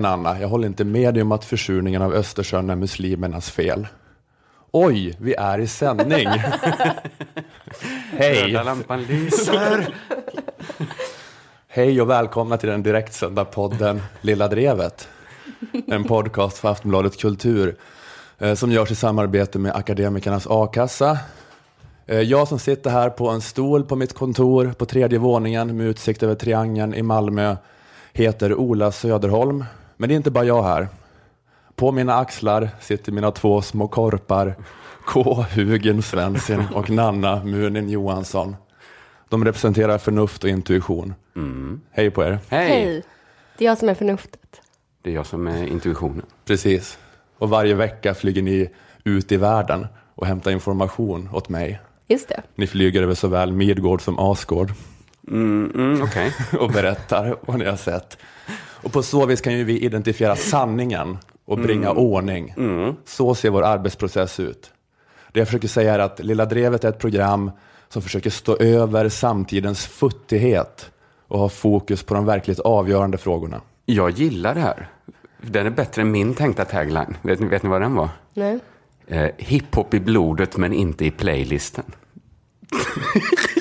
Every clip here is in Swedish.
Nej, Nanna, jag håller inte med dig om att försurningen av Östersjön är muslimernas fel. Oj, vi är i sändning. Hej! Röda lampan lyser. Hej och välkomna till den direktsända podden Lilla Drevet. En podcast för Aftonbladet Kultur eh, som görs i samarbete med Akademikernas A-kassa. Eh, jag som sitter här på en stol på mitt kontor på tredje våningen med utsikt över Triangeln i Malmö heter Ola Söderholm. Men det är inte bara jag här. På mina axlar sitter mina två små korpar K. Hugen Svensson och Nanna Munin Johansson. De representerar förnuft och intuition. Hej på er. Hej. Hej, det är jag som är förnuftet. Det är jag som är intuitionen. Precis. Och varje vecka flyger ni ut i världen och hämtar information åt mig. Just det. Ni flyger över såväl Midgård som Asgård Mm, mm, Okej. och berättar vad ni har sett. Och på så vis kan ju vi identifiera sanningen och bringa ordning. Så ser vår arbetsprocess ut. Det jag försöker säga är att Lilla Drevet är ett program som försöker stå över samtidens futtighet och ha fokus på de verkligt avgörande frågorna. Jag gillar det här. Den är bättre än min tänkta tagline. Vet ni, vet ni vad den var? Nej. Eh, hiphop i blodet men inte i playlisten.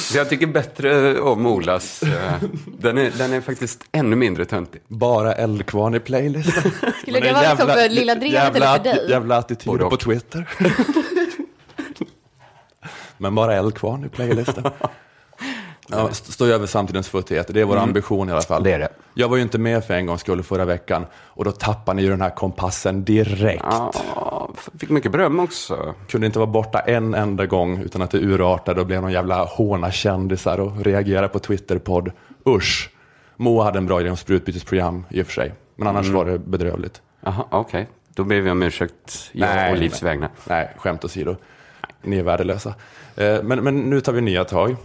Så jag tycker bättre om Olas. Eh, den, är, den är faktiskt ännu mindre töntig. Bara eldkvarn i playlisten. Skulle det vara liksom för Lilla Drevet jävla, eller för dig? Jävla och. på Twitter. Men bara eldkvarn i playlisten. Ja, st- stå över samtidens futtighet, det är vår ambition i alla fall. Det är det. Jag var ju inte med för en gångs skull förra veckan och då tappade ni ju den här kompassen direkt. Ja, fick mycket beröm också. Kunde inte vara borta en enda gång utan att det urartade och blev någon jävla håna kändisar och reagera på Twitterpodd. Usch. Moa hade en bra idé om sprutbytesprogram i och för sig, men annars var det bedrövligt. Jaha, okej. Då ber vi om ursäkt, jag och Livs vägnar. Nej, skämt åsido. Ni är värdelösa. Eh, Men, men nu tar vi nya tag.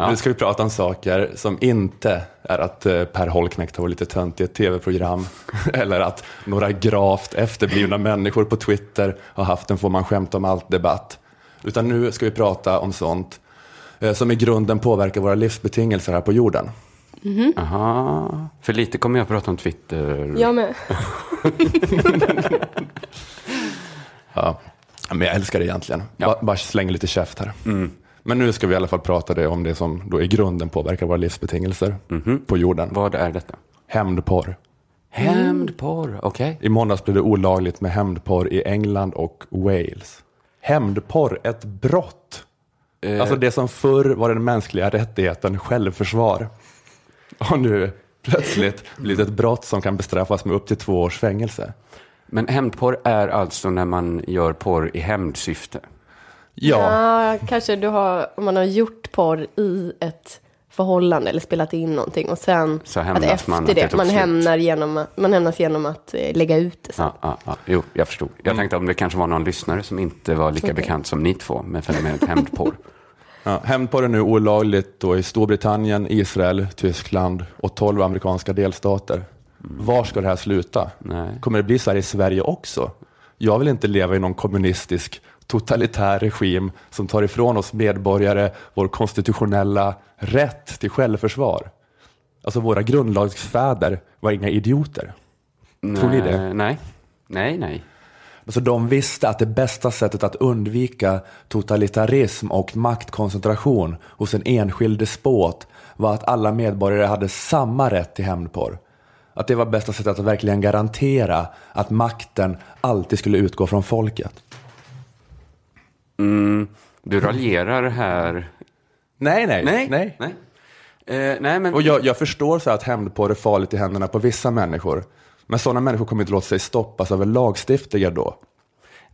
Ja. Nu ska vi prata om saker som inte är att eh, Per Holknekt har varit lite tönt i ett tv-program. eller att några gravt efterblivna människor på Twitter har haft en får man skämta om allt-debatt. Utan nu ska vi prata om sånt eh, som i grunden påverkar våra livsbetingelser här på jorden. Aha. För lite kommer jag prata om Twitter. Jag med. Ja, men jag älskar det egentligen. Ba, bara släng lite käft här. Men nu ska vi i alla fall prata det om det som då i grunden påverkar våra livsbetingelser på jorden. Vad är detta? Hämndporr. Hämndporr, okej. I måndags blev det olagligt med hämndporr i England och Wales. Hämndporr, ett brott. Alltså det som förr var den mänskliga rättigheten självförsvar. Har nu plötsligt blivit ett brott som kan bestraffas med upp till två års fängelse. Men hämndporr är alltså när man gör porr i hämndsyfte. Ja, Ja, kanske du har, om man har gjort porr i ett förhållande eller spelat in någonting och sen Så att efter man att det man, hämnar genom, att- man hämnas genom att eh, lägga ut det sen. Ja, ja, ja. Jo, jag förstod. Jag tänkte om det kanske var någon lyssnare som inte var lika bekant som ni två med fenomenet hämndporr. Ja, hämndporr är nu olagligt då i Storbritannien, Israel, Tyskland och 12 amerikanska delstater. Var ska det här sluta? Nej. Kommer det bli så här i Sverige också? Jag vill inte leva i någon kommunistisk totalitär regim som tar ifrån oss medborgare vår konstitutionella rätt till självförsvar. Alltså våra grundlagsfäder var inga idioter. Tror ni det? Nej, Nej, nej. nej. Alltså de visste att det bästa sättet att undvika totalitarism och maktkoncentration hos en enskild despot var att alla medborgare hade samma rätt till hämndporr. Att det var bästa sättet att verkligen garantera att makten alltid skulle utgå från folket. Du raljerar här. Nej, nej, Nej, nej. nej. Eh, nej, men... Och jag, jag förstår så att hämndporr är farligt i händerna på vissa människor. Men sådana människor kommer inte låta sig stoppas av en lagstiftare då.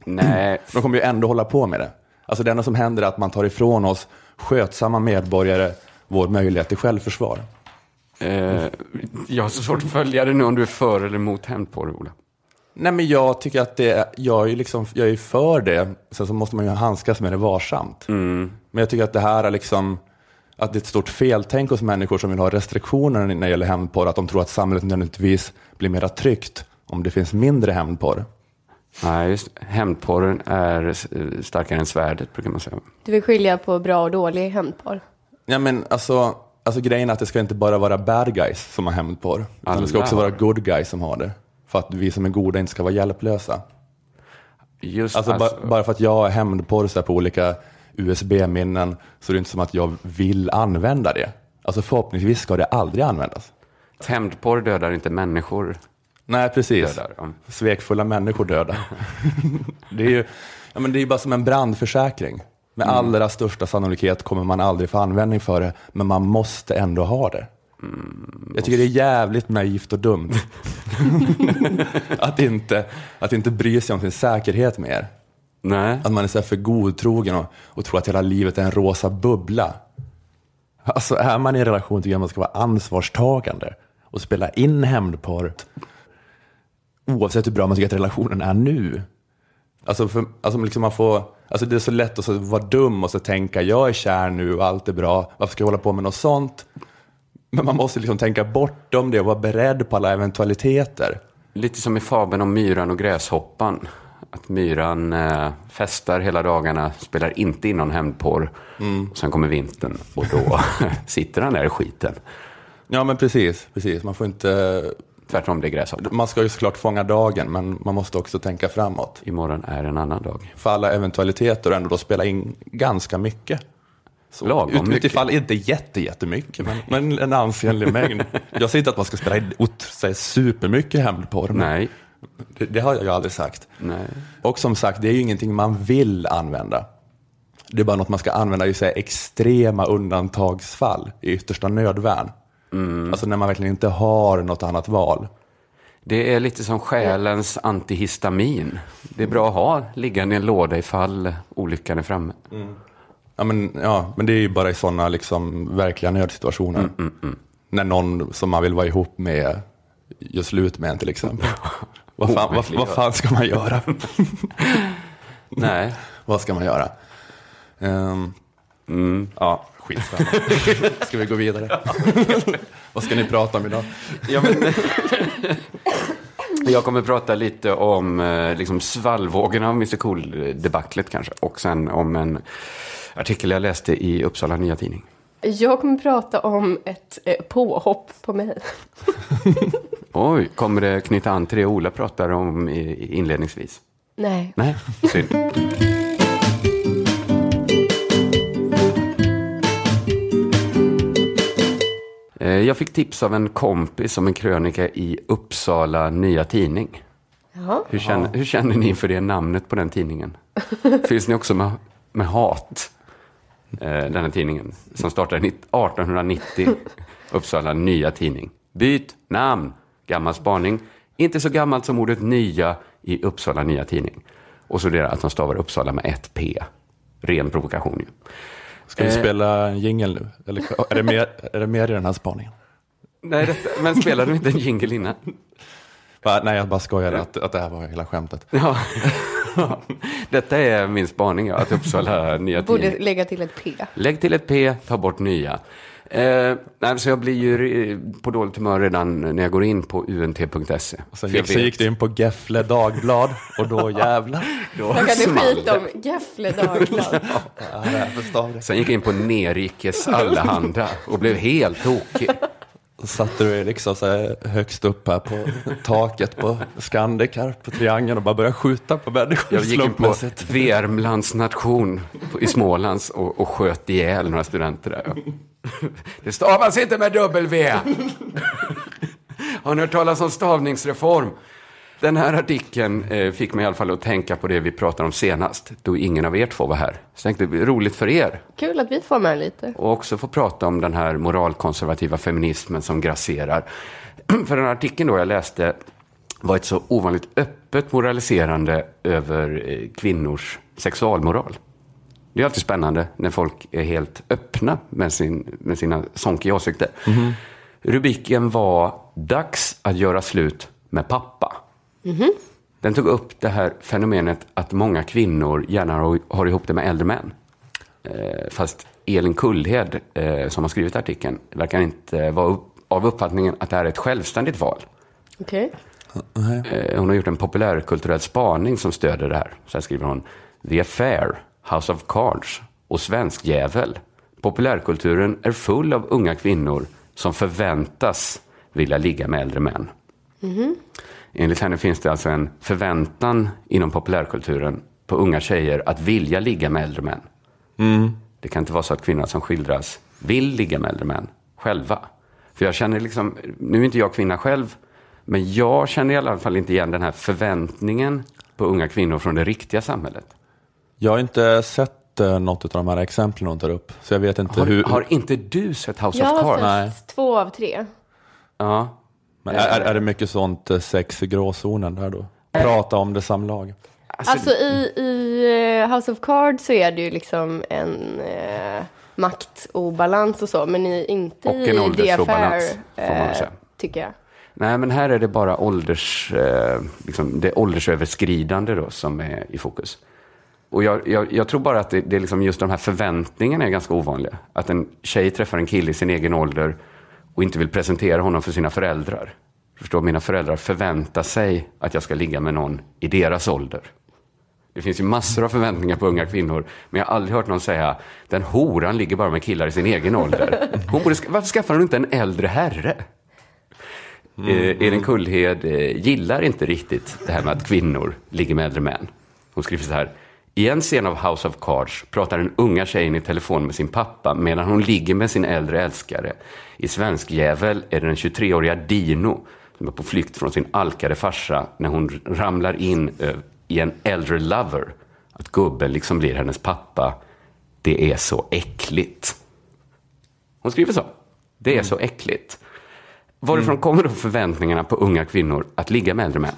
Nej, De kommer ju ändå hålla på med det. Alltså det enda som händer är att man tar ifrån oss skötsamma medborgare vår möjlighet till självförsvar. eh, jag har så svårt att följa det nu om du är för eller emot hämndporr, Ola. Nej men jag tycker att det, är- jag är liksom, jag är för det. Sen så måste man ju handskas med det varsamt. Men jag tycker att det här är liksom, att det är ett stort feltänk hos människor som vill ha restriktioner när det gäller hämndporr. Att de tror att samhället nödvändigtvis blir mera tryggt om det finns mindre hämndporr. Nej, just Hämndporren är starkare än svärdet, brukar man säga. Du vill skilja på bra och dålig hämndporr. Ja, men alltså, alltså grejen är att det ska inte bara vara bad guys som har hämndporr. Utan det ska också vara good guys som har det. För att vi som är goda inte ska vara hjälplösa. Just Alltså, alltså, Bara, bara för att jag har hämndporr på olika USB-minnen så är det inte som att jag vill använda det. Alltså förhoppningsvis ska det aldrig användas. hämndporr dödar inte människor. Nej, precis. Dödar. Svekfulla människor döda. det är ju ja, men det är bara som en brandförsäkring. Med allra största sannolikhet kommer man aldrig få användning för det, men man måste ändå ha det. Jag tycker det är jävligt naivt och dumt. att, inte, att inte bry sig om sin säkerhet mer. Nej. Att man är så för godtrogen och, och tror att hela livet är en rosa bubbla. Alltså är man i en relation tycker jag man ska vara ansvarstagande och spela in hämndporr. Oavsett hur bra man tycker att relationen är nu. Alltså, för, alltså liksom man får, alltså det är så lätt att så vara dum och så tänka jag är kär nu och allt är bra. Varför ska jag hålla på med något sånt? Men man måste liksom tänka bortom det och vara beredd på alla eventualiteter. Lite som i fabeln om myran och gräshoppan. Att myran eh, festar hela dagarna, spelar inte in någon hämndporr. Mm. Och sen kommer vintern och då sitter han där i skiten. Ja men precis, precis. Man får inte Tvärtom, det är gräshoppan. Man ska ju såklart fånga dagen, men man måste också tänka framåt. Imorgon är en annan dag. För alla eventualiteter och ändå då spela in ganska mycket. Så, Lagom ut. Utifall inte jätte, jättemycket, men, men en ansenlig mängd. Jag säger inte att man ska spela så här supermycket hämndporr, Nej. det, det har jag ju aldrig sagt. Nej. Och som sagt, det är ju ingenting man vill använda. Det är bara något man ska använda i så extrema undantagsfall, i yttersta nödvärn. Alltså när man verkligen inte har något annat val. Det är lite som själens antihistamin. Det är bra att ha liggande i en låda ifall olyckan är framme. Ja men, ja, men det är ju bara i sådana liksom, verkliga nödsituationer. När någon som man vill vara ihop med gör slut med en till exempel. vad, fan, vad, vad fan ska man göra? Nej. vad ska man göra? Ehm, Ja, skitsamma. ska vi gå vidare? vad ska ni prata om idag? Ja, men... Jag kommer prata lite om eh, liksom svallvågorna av Mr Cool-debaclet kanske. Och sen om en artikel jag läste i Uppsala Nya Tidning. Jag kommer prata om ett eh, påhopp på mig. Oj, kommer det knyta an till det Ola pratade om inledningsvis? Nej. Nej, synd. Jag fick tips av en kompis om en krönika i Uppsala Nya Tidning. Jaha. Hur känner, hur känner ni för det namnet på den tidningen? Finns ni också med, med hat? Eh, den här tidningen som startade 1890. Uppsala Nya Tidning. Byt namn. Gammal spaning. Inte så gammalt som ordet nya i Uppsala Nya Tidning. Och så det där att de stavar Uppsala med ett P. Ren provokation ju. Ska vi Eh. spela en jingle nu? Eller är det, mer, är det mer i den här spaningen? Nej, detta, men spelade de inte en jingle innan? Va, nej, jag bara skojade att, att det här var hela skämtet. Ja. Detta är min spaning, ja, att Uppsala Nya Tidning. Borde lägga till ett P. Lägg till ett P, ta bort nya. Eh, nej, så jag blir ju på dåligt humör redan när jag går in på unt.se. Sen För jag gick, sen vet- gick du in på Gefle Dagblad och då jävlar. då skita det. om Gefle Dagblad? Ja, det förstår. Sen gick jag in på Nerikes Allehanda och blev helt tokig. Så satte du liksom så här högst upp här på taket på Scandic här på Triangeln och bara började skjuta på människor Jag gick in på. Värmlands nation i Smålands och, och sköt ihjäl några studenter där. Det stavas inte med W. Har ni hört talas om stavningsreform? Den här artikeln eh, fick mig i alla fall att tänka på det vi pratade om senast, då ingen av er två var här. Så jag tänkte, roligt för er. Kul att vi får med lite. Och också få prata om den här moralkonservativa feminismen som grasserar. För den artikeln då jag läste var ett så ovanligt öppet moraliserande över eh, kvinnors sexualmoral. Det är alltid spännande när folk är helt öppna med, sin, med sina sonkiga åsikter. Rubriken var Dags att göra slut med pappa. Den tog upp det här fenomenet att många kvinnor gärna har, ihop det med äldre män. Eh, fast Elin Kullhed, eh, som har skrivit artikeln, verkar inte vara av uppfattningen att det här är ett självständigt val. Okej. Eh, hon har gjort en populärkulturell spaning som stöder det här. Så här skriver hon. The Affair, House of Cards och Svensk jävel populärkulturen är full av unga kvinnor som förväntas vilja ligga med äldre män. Enligt henne finns det alltså en förväntan inom populärkulturen på unga tjejer att vilja ligga med äldre män. Det kan inte vara så att kvinnor som skildras vill ligga med äldre män själva. För jag känner liksom, nu är inte jag kvinna själv, men jag känner i alla fall inte igen den här förväntningen på unga kvinnor från det riktiga samhället. Jag har inte sett eh, något av de här exemplen hon tar upp. Så jag vet inte Har, hur... har inte du sett House Jag of har Cards? Nej. sett två av tre. Ja. Men är, är det mycket sånt eh, sex i gråzonen där då? Prata om det samlag. Alltså i, i eh, House of Cards så är det ju liksom en eh, maktobalans och så, men i, inte Och en i The åldersobalans, Affair, får man eh, säga. tycker jag. Nej, men här är det bara ålders, eh, liksom det åldersöverskridande då, som är i fokus. Och jag, jag, jag tror bara att det, det är liksom just de här förväntningarna är ganska ovanliga. Att en tjej träffar en kille i sin egen ålder och inte vill presentera honom för sina föräldrar. Förstår, mina föräldrar förväntar sig att jag ska ligga med någon i deras ålder. Det finns ju massor av förväntningar på unga kvinnor, men jag har aldrig hört någon säga den horan ligger bara med killar i sin egen ålder. Hon borde, varför skaffar hon inte en äldre herre? Eh, Elin Kullhed eh, gillar inte riktigt det här med att kvinnor ligger med äldre män. Hon skriver så här. I en scen av House of Cards pratar den unga tjejen i telefon med sin pappa medan hon ligger med sin äldre älskare. I Svensk jävel är det den 23-åriga Dino som är på flykt från sin alkade farsa när hon ramlar in eh, i en äldre lover. Att gubben liksom blir hennes pappa. Det är så äckligt. Hon skriver så. Det är så äckligt. Varifrån kommer då förväntningarna på unga kvinnor att ligga med äldre män?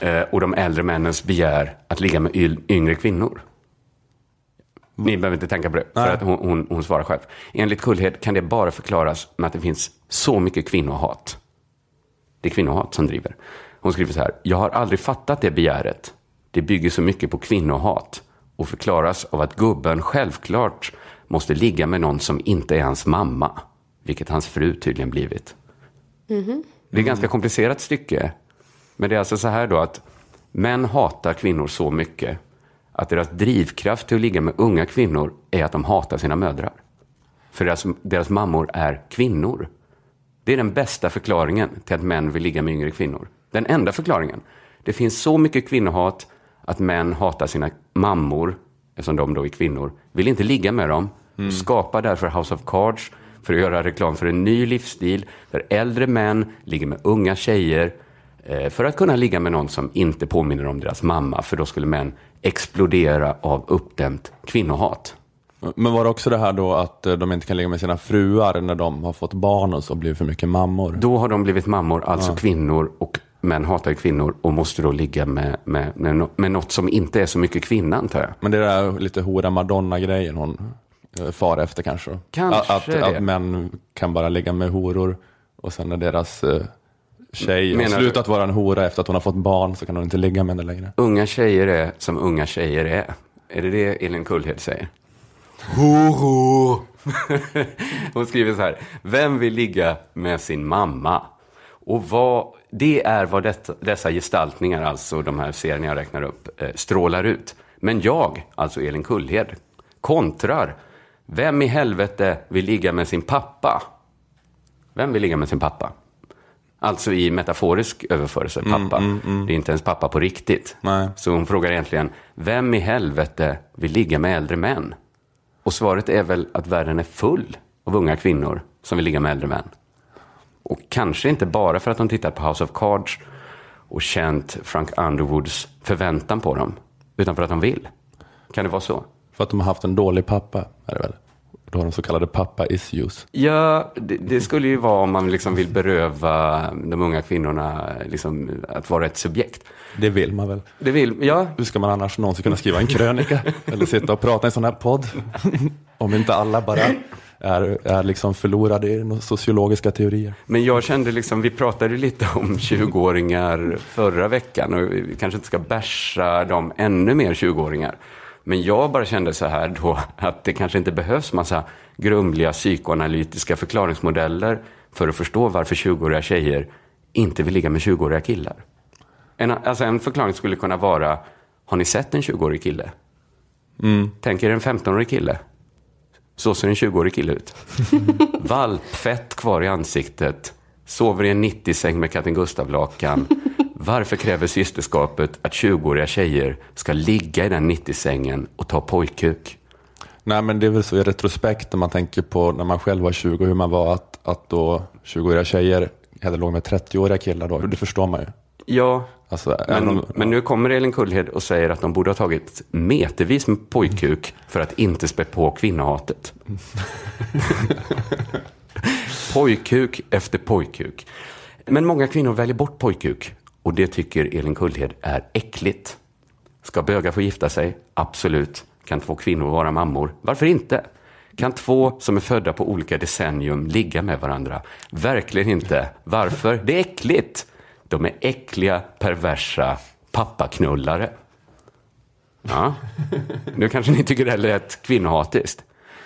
Eh, och de äldre männens begär att ligga med yngre kvinnor? Ni behöver inte tänka på det, för Nej. att hon, hon, hon svarar själv. Enligt Kullhed kan det bara förklaras med att det finns så mycket kvinnohat. Det är kvinnohat som driver. Hon skriver så här. Jag har aldrig fattat det begäret. Det bygger så mycket på kvinnohat och förklaras av att gubben självklart måste ligga med någon som inte är hans mamma. Vilket hans fru tydligen blivit. Det är ett ganska komplicerat stycke. Men det är alltså så här då att män hatar kvinnor så mycket att deras drivkraft till att ligga med unga kvinnor är att de hatar sina mödrar. För deras, deras mammor är kvinnor. Det är den bästa förklaringen till att män vill ligga med yngre kvinnor. Den enda förklaringen. Det finns så mycket kvinnohat att män hatar sina mammor, eftersom de då är kvinnor, vill inte ligga med dem, skapar därför House of Cards för att göra reklam för en ny livsstil där äldre män ligger med unga tjejer för att kunna ligga med någon som inte påminner om deras mamma, för då skulle män explodera av uppdämt kvinnohat. Men var det också det här då att eh, de inte kan ligga med sina fruar när de har fått barn och så blir det för mycket mammor? Då har de blivit mammor, alltså kvinnor, och män hatar kvinnor och måste då ligga med, med, med, med något som inte är så mycket kvinna, antar jag. Men det är där lite hora madonna-grejen hon eh, far efter kanske. Kanske att, att, det. att män kan bara ligga med horor och sen när deras eh, tjej har Menar du? slutat vara en hora efter att hon har fått barn så kan hon inte ligga med henne längre. Unga tjejer är som unga tjejer är. Är det det Elin Kullhed säger? Horo! Hon skriver så här. Vem vill ligga med sin mamma? Och vad, det är vad detta, dessa gestaltningar, alltså de här serierna jag räknar upp, eh, strålar ut. Men jag, alltså Elin Kullhed, kontrar. Vem i helvete vill ligga med sin pappa? Vem vill ligga med sin pappa? Alltså i metaforisk överförelse, pappa. Det är inte ens pappa på riktigt. Nej. Så hon frågar egentligen, vem i helvete vill ligga med äldre män? Och svaret är väl att världen är full av unga kvinnor som vill ligga med äldre män. Och kanske inte bara för att de tittat på House of Cards och känt Frank Underwoods förväntan på dem, utan för att de vill. Kan det vara så? För att de har haft en dålig pappa, är det väl? Då har de så kallade pappa-issues. Ja, det, det skulle ju vara om man liksom vill beröva de unga kvinnorna liksom, att vara ett subjekt. Det vill man väl? Det vill, ja, Hur ska man annars någonsin kunna skriva en krönika? Eller sitta och prata i en sån här podd? Om inte alla bara är, är liksom förlorade i sociologiska teorier. Men jag kände liksom, vi pratade lite om 20-åringar förra veckan och vi kanske inte ska bärsa dem ännu mer 20-åringar. Men jag bara kände så här då att det kanske inte behövs massa grumliga psykoanalytiska förklaringsmodeller för att förstå varför 20-åriga tjejer inte vill ligga med 20-åriga killar. En, alltså en förklaring skulle kunna vara, har ni sett en 20-årig kille? Tänk er en 15-årig kille Så ser en 20-årig kille ut. Valpfett kvar i ansiktet. Sover i en 90-säng med katten Gustav-lakan. Varför kräver systerskapet att 20-åriga tjejer ska ligga i den 90-sängen och ta pojkkuk? Nej, men det är väl så i retrospekt när man tänker på när man själv var 20 hur man var att, att då 20-åriga tjejer hellre låg med 30-åriga killar då. Det förstår man ju. Ja, Alltså, men, om- men nu kommer Elin Kullhed och säger att de borde ha tagit metervis med pojkkuk för att inte spä på kvinnohatet. pojkkuk efter pojkkuk. Men många kvinnor väljer bort pojkkuk och det tycker Elin Kullhed är äckligt. Ska bögar få gifta sig? Absolut. Kan två kvinnor vara mammor? Varför inte? Kan två som är födda på olika decennium ligga med varandra? Verkligen inte. Varför? Det är äckligt. De är äckliga, perversa pappaknullare. Ja, nu kanske ni tycker det lät kvinnohatiskt.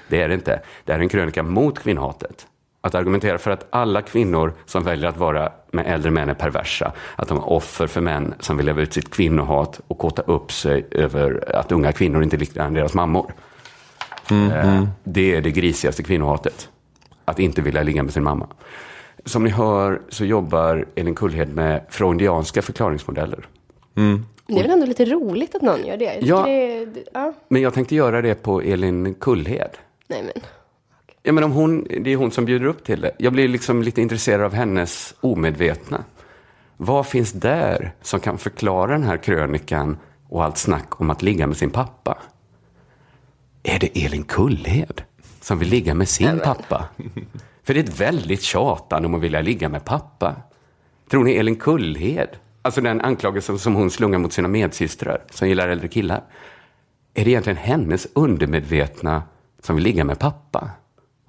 Det är det inte. Det här är en krönika mot kvinnohatet. Att argumentera för att alla kvinnor som väljer att vara med äldre män är perversa. Att de är offer för män som vill leva ut sitt kvinnohat och kåta upp sig över att unga kvinnor inte liknar deras mammor. Eh, Det är det grisigaste kvinnohatet. Att inte vilja ligga med sin mamma. Som ni hör så jobbar Elin Kullhed med freudianska förklaringsmodeller. Det är väl ändå lite roligt att någon gör det? Ja. Det, är- det, ja. Men jag tänkte göra det på Elin Kullhed. Nej men. Ja, men om hon, det är hon som bjuder upp till det. Jag blir liksom lite intresserad av hennes omedvetna. Vad finns där som kan förklara den här krönikan och allt snack om att ligga med sin pappa? Är det Elin Kullhed som vill ligga med sin pappa? För det är ett väldigt tjatande om att vilja ligga med pappa. Tror ni Elin Kullhed, alltså den anklagelsen som hon slungar mot sina medsystrar som gillar äldre killar, är det egentligen hennes undermedvetna som vill ligga med pappa?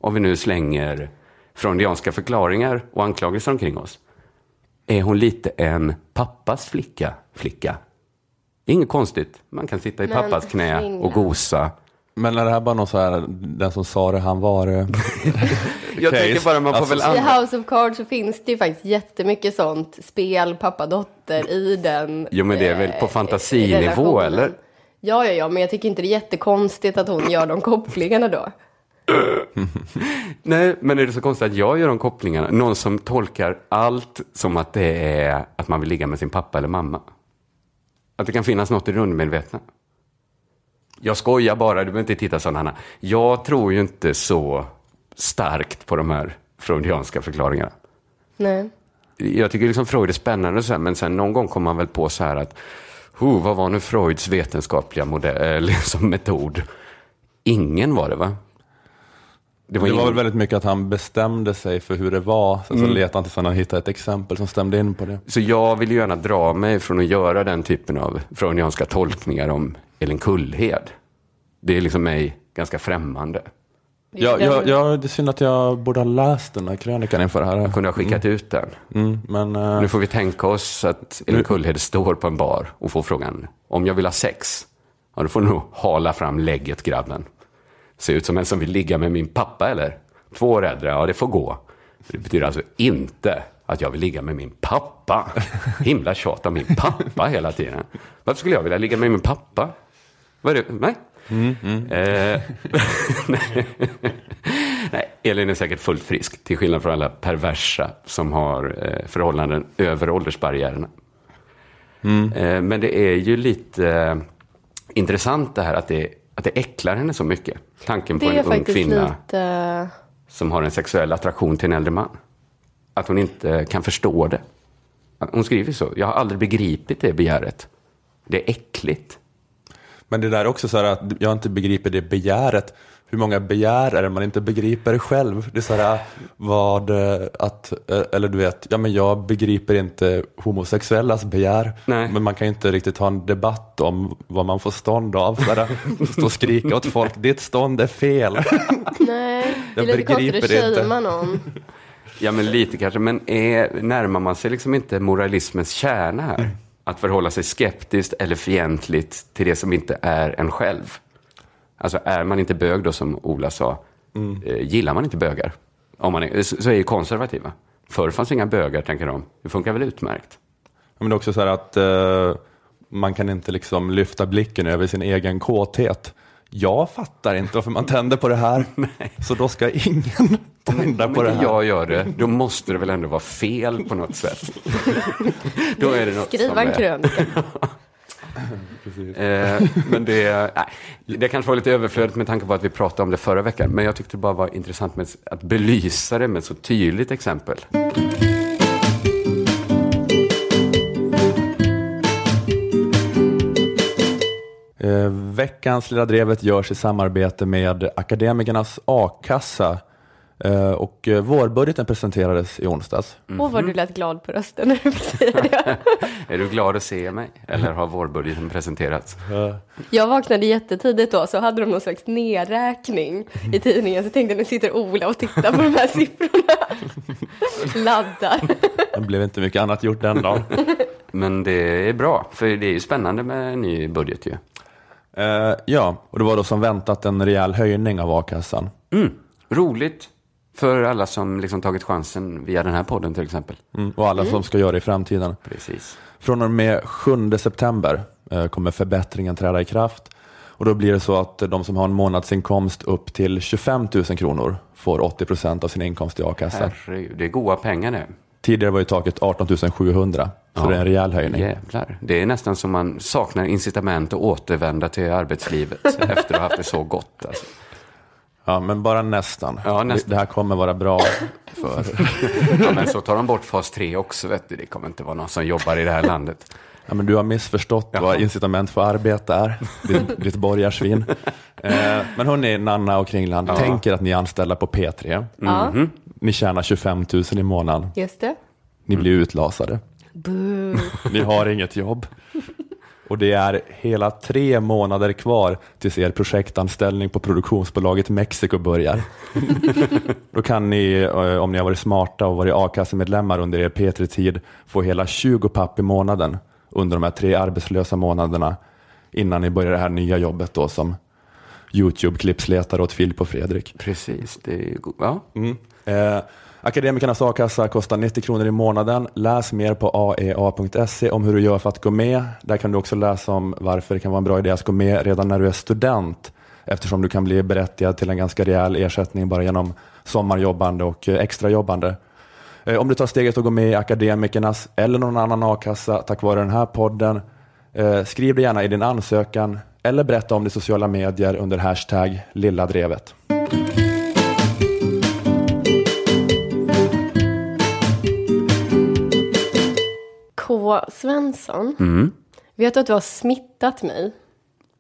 Om vi nu slänger freudianska förklaringar och anklagelser omkring oss. Är hon lite en pappas flicka? flicka? Inget konstigt. Man kan sitta i Men, pappas knä och gosa. Men är det här bara någon så här, den som sa det, han var det? Jag Case. tänker bara man får Alltså, väl I använda... House of Cards så finns det ju faktiskt jättemycket sånt spel, pappa-dotter i den Jo, men det är väl på eh, fantasinivå, eller? Ja, ja, ja, men jag tycker inte det är jättekonstigt att hon gör de kopplingarna då. Nej, men är det så konstigt att jag gör de kopplingarna? Någon som tolkar allt som att det är att man vill ligga med sin pappa eller mamma. Att det kan finnas något i det undermedvetna. Jag skojar bara, du behöver inte titta så Hanna. Jag tror ju inte så starkt på de här freudianska förklaringarna. Nej. Jag tycker liksom Freud är spännande, så här, men sen någon gång kommer man väl på så här att oh, vad var nu Freuds vetenskapliga modell, liksom metod? Ingen var det va? Det var ingen- väl väldigt mycket att han bestämde sig för hur det var. Sen så letade han tills han hittade ett exempel som stämde in på det. Så jag vill ju gärna dra mig från att göra den typen av freudianska tolkningar om Elin Kullhed. Det är liksom mig ganska främmande. Ja, ja, ja, det är synd att jag borde ha läst den här krönikan inför det här. Kunde ha skickat ut den. Mm, men eh, Nu får vi tänka oss att Elin Kullhed står på en bar och får frågan om jag vill ha sex. Ja, då får du nog hala fram lägget grabben. Ser ut som en som vill ligga med min pappa eller? Två år äldre, ja det får gå. Det betyder alltså inte att jag vill ligga med min pappa. Himla tjat om min pappa hela tiden. Varför skulle jag vilja ligga med min pappa? Vad är det? Nej. Eh, Nej, Elin är säkert fullt frisk, till skillnad från alla perversa som har eh, förhållanden över åldersbarriärerna. Eh, men det är ju lite eh, intressant det här att det, att det äcklar henne så mycket. Tanken på en ung kvinna lite... som har en sexuell attraktion till en äldre man. Att hon inte kan förstå det. Hon skriver så, jag har aldrig begripit det begäret. Det är äckligt. Men det där är också så här att jag inte begriper det begäret. Hur många begär är det man inte begriper själv? Det är så här vad eh, att, eh, eller du vet, ja men jag begriper inte homosexuellas begär. Nej. Men man kan ju inte riktigt ha en debatt om vad man får stånd av. Så här, stå och skrika åt folk, ditt stånd är fel. Nej, det är Jag lite konstigt begriper att det inte. shamea någon. Ja, men lite kanske. Men är, närmar man sig liksom inte moralismens kärna här? Att förhålla sig skeptiskt eller fientligt till det som inte är en själv. Alltså är man inte bög då, som Ola sa, eh, gillar man inte bögar, om man är, så så är ju konservativa. Förr fanns inga bögar, tänker de. Det funkar väl utmärkt. Men det är också så här att eh, man kan inte liksom lyfta blicken över sin egen kåthet. jag fattar inte varför man tänder på det här. Så då ska ingen tända Om på det här. jag gör det, då måste det väl ändå vara fel på något sätt. då är det något Skriva som en är... krönika. Eh, men det, nej, det kanske var lite överflödigt med tanke på att vi pratade om det förra veckan. Men jag tyckte det bara var intressant med att belysa det med ett så tydligt exempel. Eh, veckans Lilla Drevet görs i samarbete med Akademikernas A-kassa. Eh, och eh, vårbudgeten presenterades i onsdags. Åh, vad du lät glad på rösten när du det. Är du glad att se mig? Eller har vårbudgeten presenterats? Jag vaknade jättetidigt då, så hade de någon slags nedräkning i tidningen. Så jag tänkte, nu sitter Ola och tittar på de här siffrorna. Laddar. Det blev inte mycket annat gjort den dagen. Men det är bra, för det är ju spännande med en ny budget ju. Eh, ja, och det var då som väntat en rejäl höjning av a-kassan. Mm. Roligt för alla som liksom tagit chansen via den här podden till exempel. Mm, och alla som ska göra det i framtiden. Precis. Från och med 7 september eh, kommer förbättringen träda i kraft. Och då blir det så att de som har en månadsinkomst upp till 25 000 kronor får 80 procent av sin inkomst i a-kassa. Herregud, det är goda pengar det. Tidigare var ju taket 18 700, så Ja. det är en rejäl höjning. Jävlar. Det är nästan som man saknar incitament att återvända till arbetslivet efter att ha haft det så gott. Alltså. Ja, men bara nästan. Ja, nästan. Det, här kommer vara bra för... Ja, men så tar de bort fas 3 också. Vet du. Det kommer inte vara någon som jobbar i det här landet. Ja, men du har missförstått vad incitament för arbete är, ditt, ditt borgarsvin. Eh, men hörni, Nanna och Kringland, tänk er att ni är anställda på P3. Ja, Ni tjänar 25 000 i månaden. just det. Ni blir utlasade. Boo. Ni har inget jobb. Och det är hela tre månader kvar tills er projektanställning på produktionsbolaget Mexiko börjar. Då kan ni, eh, om ni har varit smarta och varit a-kassemedlemmar under er P3-tid, få hela 20 papp i månaden under de här tre arbetslösa månaderna innan ni börjar det här nya jobbet då som YouTube-klippsletare åt Filip och Fredrik. Precis. Det är ja. Mm. Eh, Akademikernas a-kassa kostar 90 kronor i månaden. Läs mer på aea.se om hur du gör för att gå med. Där kan du också läsa om varför det kan vara en bra idé att gå med redan när du är student eftersom du kan bli berättigad till en ganska rejäl ersättning bara genom sommarjobbande och eh, extrajobbande. Eh, om du tar steget att gå med i Akademikernas eller någon annan a-kassa tack vare den här podden, eh, skriv det gärna i din ansökan eller berätta om det i sociala medier under hashtag lilladrevet. K. Svensson. Mm. Vet du att du har smittat mig?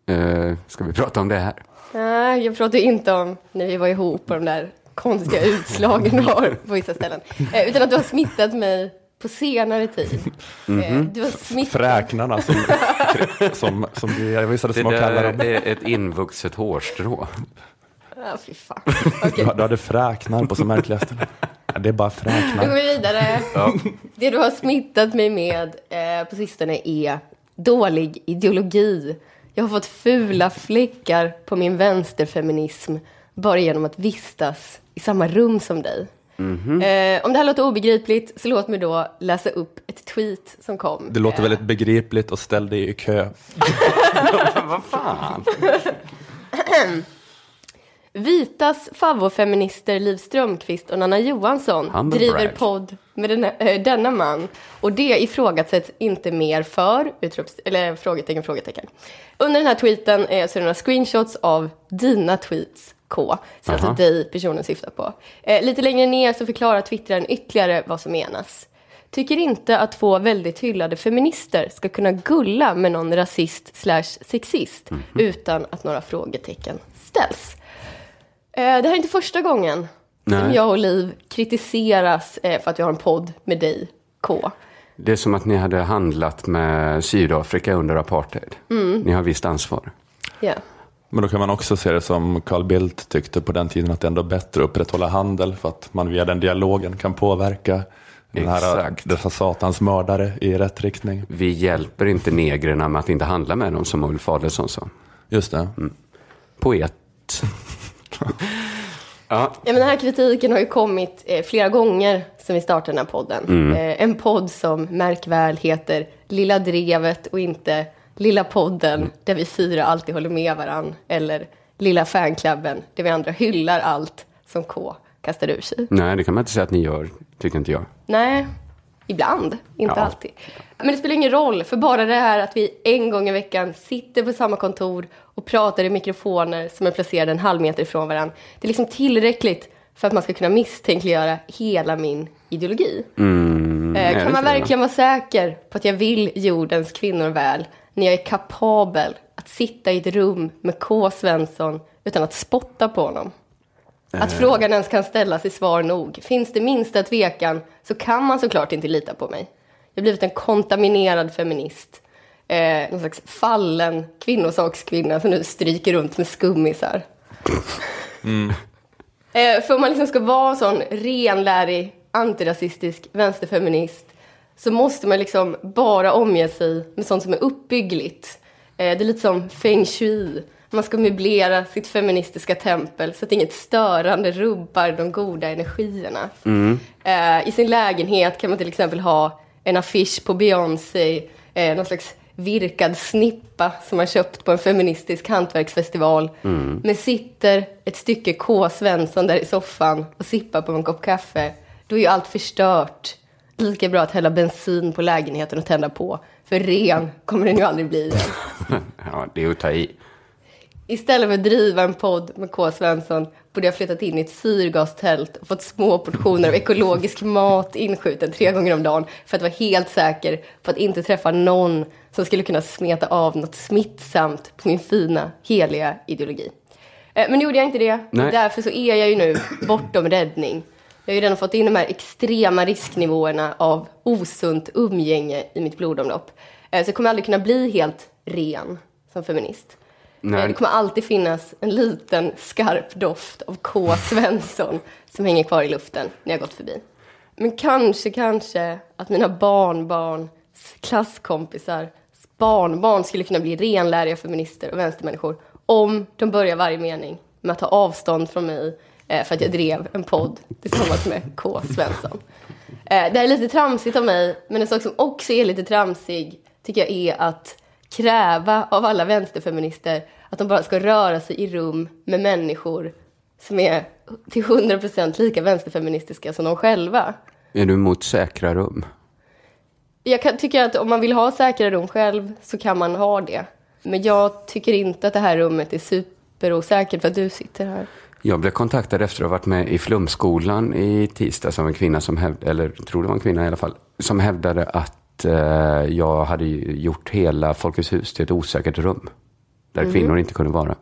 Eh, ska vi prata om det här? Nej, jag pratar inte om när vi var ihop och de där konstiga utslagen du har på vissa ställen. Eh, utan att du har smittat mig på senare tid. Eh, du har smittat... Fräknarna som, som, som jag visade Det som att kalla där dem. är ett invuxet hårstrå. Ja, fy fan. Du, Okej, du hade fräknar på som märkliga ställen. Ja, det är bara nu går fräknar. vi vidare. Det du har smittat mig med eh, på sistone är dålig ideologi. Jag har fått fula fläckar på min vänsterfeminism bara genom att vistas i samma rum som dig. Eh, om det här låter obegripligt så låt mig då läsa upp ett tweet som kom. Det låter väldigt begripligt och ställ dig i kö. Vad fan? Vitas favvofeminister Liv Strömquist och Nanna Johansson Humble driver brag. podd med denna, äh, denna man. Och det ifrågasätts inte mer för, utrops, eller frågetecken, frågetecken. Under den här tweeten eh, så är det några screenshots av dina tweets, K. Så alltså Aha. dig personen syftar på. Eh, lite längre ner så förklarar twittraren ytterligare vad som menas. Tycker inte att två väldigt hyllade feminister ska kunna gulla med någon rasist slash sexist Mhm. utan att några frågetecken ställs. Eh, Det här är inte första gången som Nej. jag och Liv kritiseras eh, för att vi har en podd med dig, K. Det är som att ni hade handlat med Sydafrika under apartheid. Ni har visst ansvar. Ja. Men då kan man också se det som Carl Bildt tyckte på den tiden att det ändå är bättre att upprätthålla handel för att man via den dialogen kan påverka den här, dessa satans mördare i rätt riktning. Vi hjälper inte negrerna med att inte handla med dem, som Ulf Adelsohn sa. Just det. Poet. Ja, Ja, men den här kritiken har ju kommit eh, flera gånger sedan vi startade den här podden. Eh, en podd som märk väl heter Lilla Drevet och inte Lilla podden där vi fyra alltid håller med varann. Eller lilla fanklubben där vi andra hyllar allt som K kastar ur sig. Nej, det kan man inte säga att ni gör, tycker inte jag. Nej, ibland. Inte Ja. alltid. Men det spelar ingen roll, för bara det här att vi en gång i veckan sitter på samma kontor och pratar i mikrofoner som är placerade en halv meter ifrån varandra. Det är liksom tillräckligt för att man ska kunna misstänkliggöra hela min ideologi. Mm, Eh, kan man verkligen vara säker på att jag vill jordens kvinnor väl när jag är kapabel att sitta i ett rum med K. Svensson utan att spotta på honom? Att Eh. frågan ens kan ställas i svar nog. Finns det minsta tvekan så kan man såklart inte lita på mig. Jag har blivit en kontaminerad feminist. Eh, någon slags fallen kvinnosakskvinna som nu stryker runt med skummisar. Eh, för om man liksom ska vara en sån renlärig, antirasistisk vänsterfeminist så måste man liksom bara omge sig med sånt som är uppbyggligt. Eh, det är lite som feng shui. Man ska möblera sitt feministiska tempel så att inget störande rubbar de goda energierna. Eh, I sin lägenhet kan man till exempel ha en affisch på Beyoncé, eh, någon slags virkad snippa som man köpt på en feministisk hantverksfestival. Men sitter ett stycke K. Svensson där i soffan och sippar på en kopp kaffe, då är ju allt förstört. Lika bra att hälla bensin på lägenheten och tända på. För ren kommer den ju aldrig bli. Ja, det är att ta i. Istället för att driva en podd med K. Svensson borde jag flyttat in i ett syrgastält och fått små portioner av ekologisk mat inskjuten tre gånger om dagen för att vara helt säker på att inte träffa någon som skulle kunna smeta av något smittsamt på min fina, heliga ideologi. Eh, Men nu gjorde jag inte det. Nej. Därför så är jag ju nu bortom räddning. Jag har ju redan fått in de här extrema risknivåerna av osunt umgänge i mitt blodomlopp. Eh, Så jag kommer aldrig kunna bli helt ren som feminist. Nej. Det kommer alltid finnas en liten skarp doft av K. Svensson som hänger kvar i luften när jag gått förbi. Men kanske, kanske att mina barnbarns klasskompisar barnbarn skulle kunna bli renläriga feminister och vänstermänniskor om de börjar varje mening med att ta avstånd från mig eh, för att jag drev en podd tillsammans med K. Svensson. Eh, det här är lite tramsigt av mig, men en sak som också är lite tramsig tycker jag är att kräva av alla vänsterfeminister att de bara ska röra sig i rum med människor som är till 100% lika vänsterfeministiska som de själva. Är du emot säkra rum? Jag kan, tycker att om man vill ha säkra rum själv så kan man ha det. Men jag tycker inte att det här rummet är superosäkert för att du sitter här. Jag blev kontaktad efter att ha varit med i Flumskolan i tisdags av en kvinna som hävdade, eller tror det var en kvinna i alla fall, som hävdade att eh, jag hade ju gjort hela Folkets hus till ett osäkert rum. Där kvinnor inte kunde vara.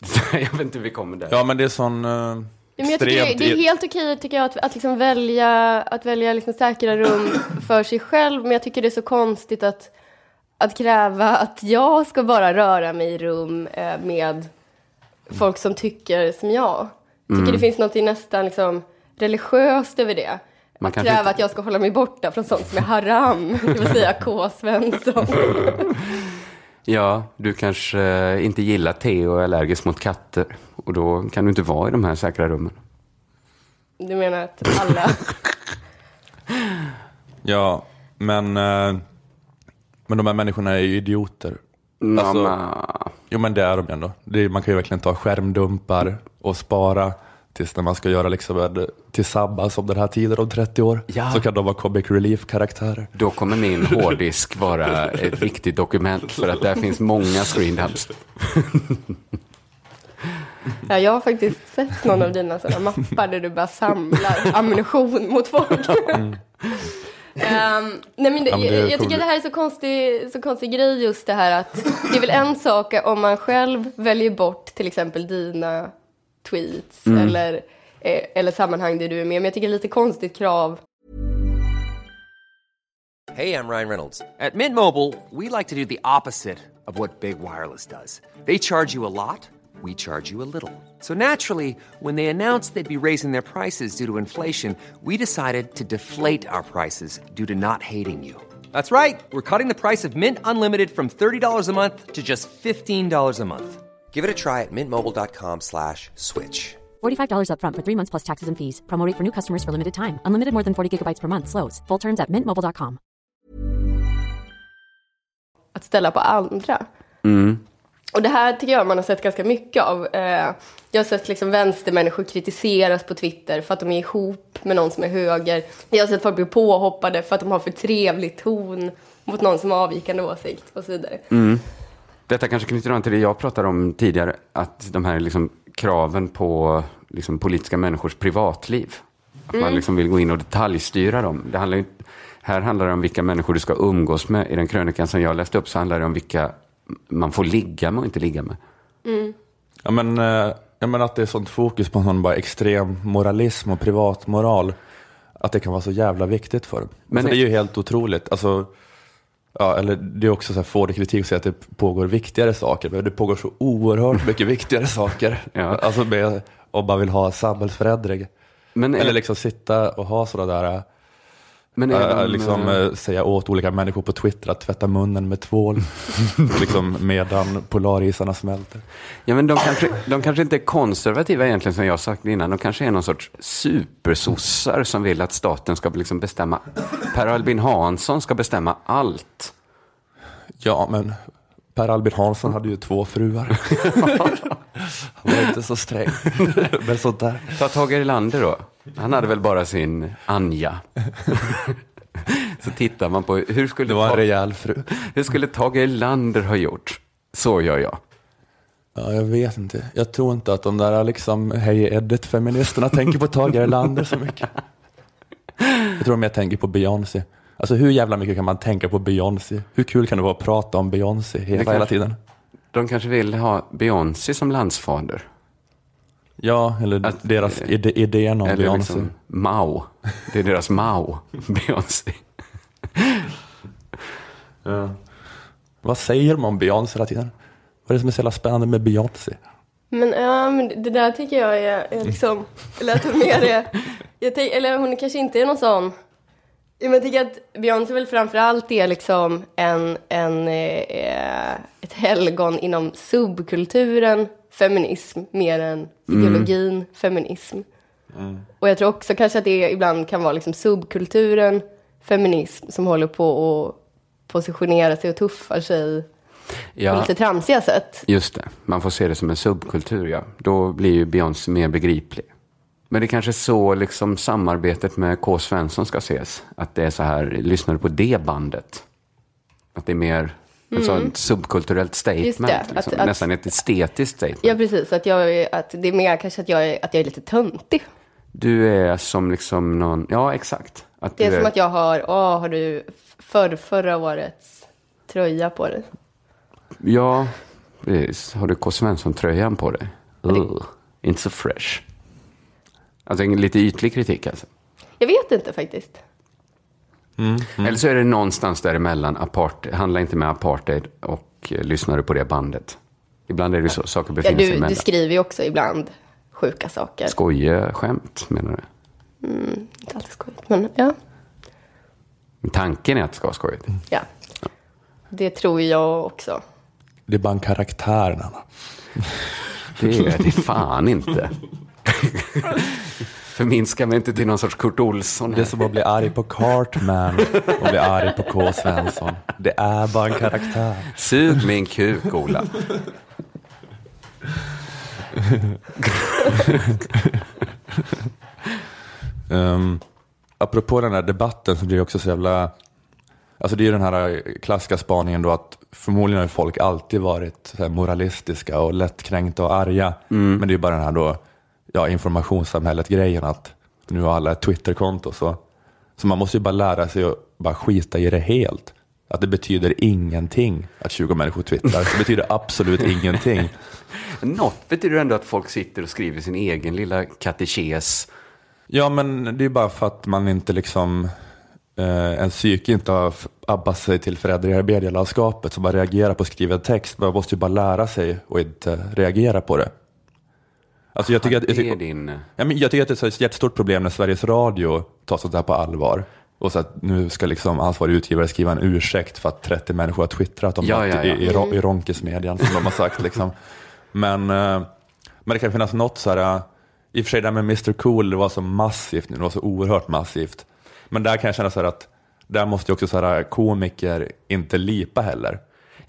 jag vet inte hur vi kommer där. Ja, men det är sån uh, Ja, Men jag tycker det, det är helt okej tycker jag, att, att liksom välja, att välja liksom säkra rum för sig själv. Men jag tycker det är så konstigt att, att kräva att jag ska bara röra mig i rum eh, med folk som tycker som jag. Jag tycker det finns något nästan liksom religiöst över det. Man kanske kräva inte- att jag ska hålla mig borta från sånt som är haram, det vill säga K. Svensson. Ja, du kanske inte gillar te och är allergisk mot katter. Och då kan du inte vara i de här säkra rummen. Du menar att alla... Ja, men, eh, men de här människorna är ju idioter. Alltså-. Jo men det är de ändå. Det är, man kan ju verkligen ta skärmdumpar och spara tills när man ska göra liksom en, till Sabba som den här tiden om 30 år. Ja. Så kan de vara comic relief-karaktärer. Då kommer min hårddisk vara ett viktigt dokument för att där finns många screendumps. Ja, jag har faktiskt sett någon av dina sådana mappar där du bara samlar ammunition mot folk. Ehm, nej men det, Ja, men det jag, jag tycker det här är så konstig, så konstig grej just det här att det är väl en sak om man själv väljer bort till exempel dina tweets eller, eh, eller sammanhang där du är med. Men jag tycker det är lite konstigt krav Hey, I'm Ryan Reynolds. At Mint Mobile, we like to do the opposite of what Big Wireless does. They charge you a lot, we charge you a little. So naturally, when they announced they'd be raising their prices due to inflation, we decided to deflate our prices due to not hating you. That's right. We're cutting the price of Mint Unlimited from $30 a month to just $15 a month. Give it a try at mintmobile.com slash switch. $45 upfront for three months plus taxes and fees. Promo rate for new customers for limited time. Unlimited more than 40 gigabytes per month. Slows. Full terms at mintmobile.com. att ställa på andra. Och det här tycker jag man har sett ganska mycket av. Eh, jag har sett liksom vänstermänniskor kritiseras på Twitter för att de är ihop med någon som är höger. Jag har sett folk bli påhoppade för att de har för trevlig ton mot någon som har avvikande åsikt och så vidare. Detta kanske knyter an till det jag pratade om tidigare, att de här liksom kraven på liksom politiska människors privatliv. Att man liksom vill gå in och detaljstyra dem. Det handlar ju, här handlar det om vilka människor du ska umgås med. I den krönikan som jag läste upp så handlar det om vilka man får ligga med och inte ligga med. Ja, men, eh, jag menar att det är sånt fokus på någon bara extrem moralism och privatmoral. Att det kan vara så jävla viktigt för dem. Men Men det är är- ju helt otroligt. Alltså, ja, eller det är också så här, får det kritik att säga att det pågår viktigare saker. Men det pågår så oerhört mycket viktigare saker. Ja. Alltså med, om man vill ha samhällsförändring. Men är, Eller liksom sitta och ha sådana där, men är äh, de, liksom, eh, äh, säga åt olika människor på Twitter att tvätta munnen med tvål. liksom medan polarisarna smälter. Ja, men de kanske, de kanske inte är konservativa egentligen som jag sagt innan. De kanske är någon sorts supersossar som vill att staten ska liksom bestämma. Per Albin Hansson ska bestämma allt. Ja, men Per Albin Hansson hade ju två fruar. Han var inte så sträng. Men sånt där. Ta Tage Erlander då. Han hade väl bara sin Anja. Så tittar man på hur skulle, Det var en rejäl fru. hur skulle Tage Erlander ha gjort? Så gör jag. Ja, jag vet inte. Jag tror inte att de där liksom Hej Edit-feministerna tänker på Tage Erlander så mycket. Jag tror de mer tänker på Beyoncé. Alltså hur jävla mycket kan man tänka på Beyoncé? Hur kul kan det vara att prata om Beyoncé hela, kanske- hela tiden? De kanske vill ha Beyoncé som landsfader. Ja, eller Att- deras ide, idén om Beyoncé. liksom Mao. Det är deras Mao, Beyoncé. Vad säger de om Beyoncé hela tiden? Vad är det som är så jävla spännande med Beyoncé? Men, ja, men det där tycker jag är, är liksom, eller att hon mer är, jag tänk, eller hon kanske inte är någon sån, Ja, jag tycker att Beyoncé väl framförallt är liksom en, en, eh, ett helgon inom subkulturen feminism mer än ideologin feminism. Och jag tror också kanske att det ibland kan vara liksom subkulturen feminism som håller på att positionera sig och tuffar sig på Ja, lite tramsiga sätt. just det. Man får se det som en subkultur, ja. Då blir ju Beyoncé mer begriplig. Men det är kanske så liksom samarbetet med K. Svensson ska ses. Att det är så här, lyssnar du på det bandet? Att det är mer ett sånt subkulturellt statement. Det, liksom. att- att- Nästan ett estetiskt statement. Ja, precis. Att, jag, är- att det är mer kanske att jag är, att jag är lite töntig. Du är som liksom någon, ja exakt. Att Det är du som att jag har, åh, har du för, förra årets tröja på dig? Ja, precis. Har du K. Svensson-tröjan på dig? Ugh, inte så fresh. Alltså en lite ytlig kritik alltså. Jag vet inte faktiskt. Eller så är det någonstans däremellan. Apart, handla inte med apartheid och eh, lyssnar du på det bandet. Ibland är det så, saker Ja, befinner sig du, emellan. du skriver ju också ibland sjuka saker. Skojeskämt menar du? Inte alltid skojigt, men ja. Men Tanken är att det ska vara skojigt. ja. Det tror jag också. Det är bara en karaktär, Nanna. Det är det fan inte. Förminska mig inte till någon sorts Kurt Olsson. Det är Här. som att bli arg på Cartman och bli arg på K. Svensson. Det är bara en karaktär. Sug min kuk, Ola. Um, apropå den här debatten så blir det också så jävla... Alltså det är ju den här klassiska spaningen då att förmodligen har folk alltid varit här moralistiska och lättkränkta och arga. Men det är ju bara den här då, ja, informationssamhället-grejen att nu har alla ett Twitterkonto. Så, så man måste ju bara lära sig att bara skita i det helt. Att det betyder ingenting att 20 människor twittrar. Det betyder absolut ingenting. Något betyder ändå att folk sitter och skriver sin egen lilla katekes. Ja, men det är bara för att man inte liksom, eh, en psyke inte har abbat sig till förändringar i medielandskapet som bara reagerar på skriven text. Man måste ju bara lära sig och inte reagera på det. Alltså jag tycker, att, jag, tycker, din... ja, men jag tycker att det är ett jättestort problem när Sveriges Radio tar sånt här på allvar. Och så att nu ska liksom ansvarig utgivare skriva en ursäkt för att 30 människor har twittrat om Ja, ja, ja. I, i, i Ronkesmedjan som de har sagt. Liksom. Men, eh, men det kan finnas något så här, eh, i och för sig det här med Mr Cool, det var så massivt nu, det var så oerhört massivt. Men där kan jag känna så här att där måste ju också så här, komiker inte lipa heller.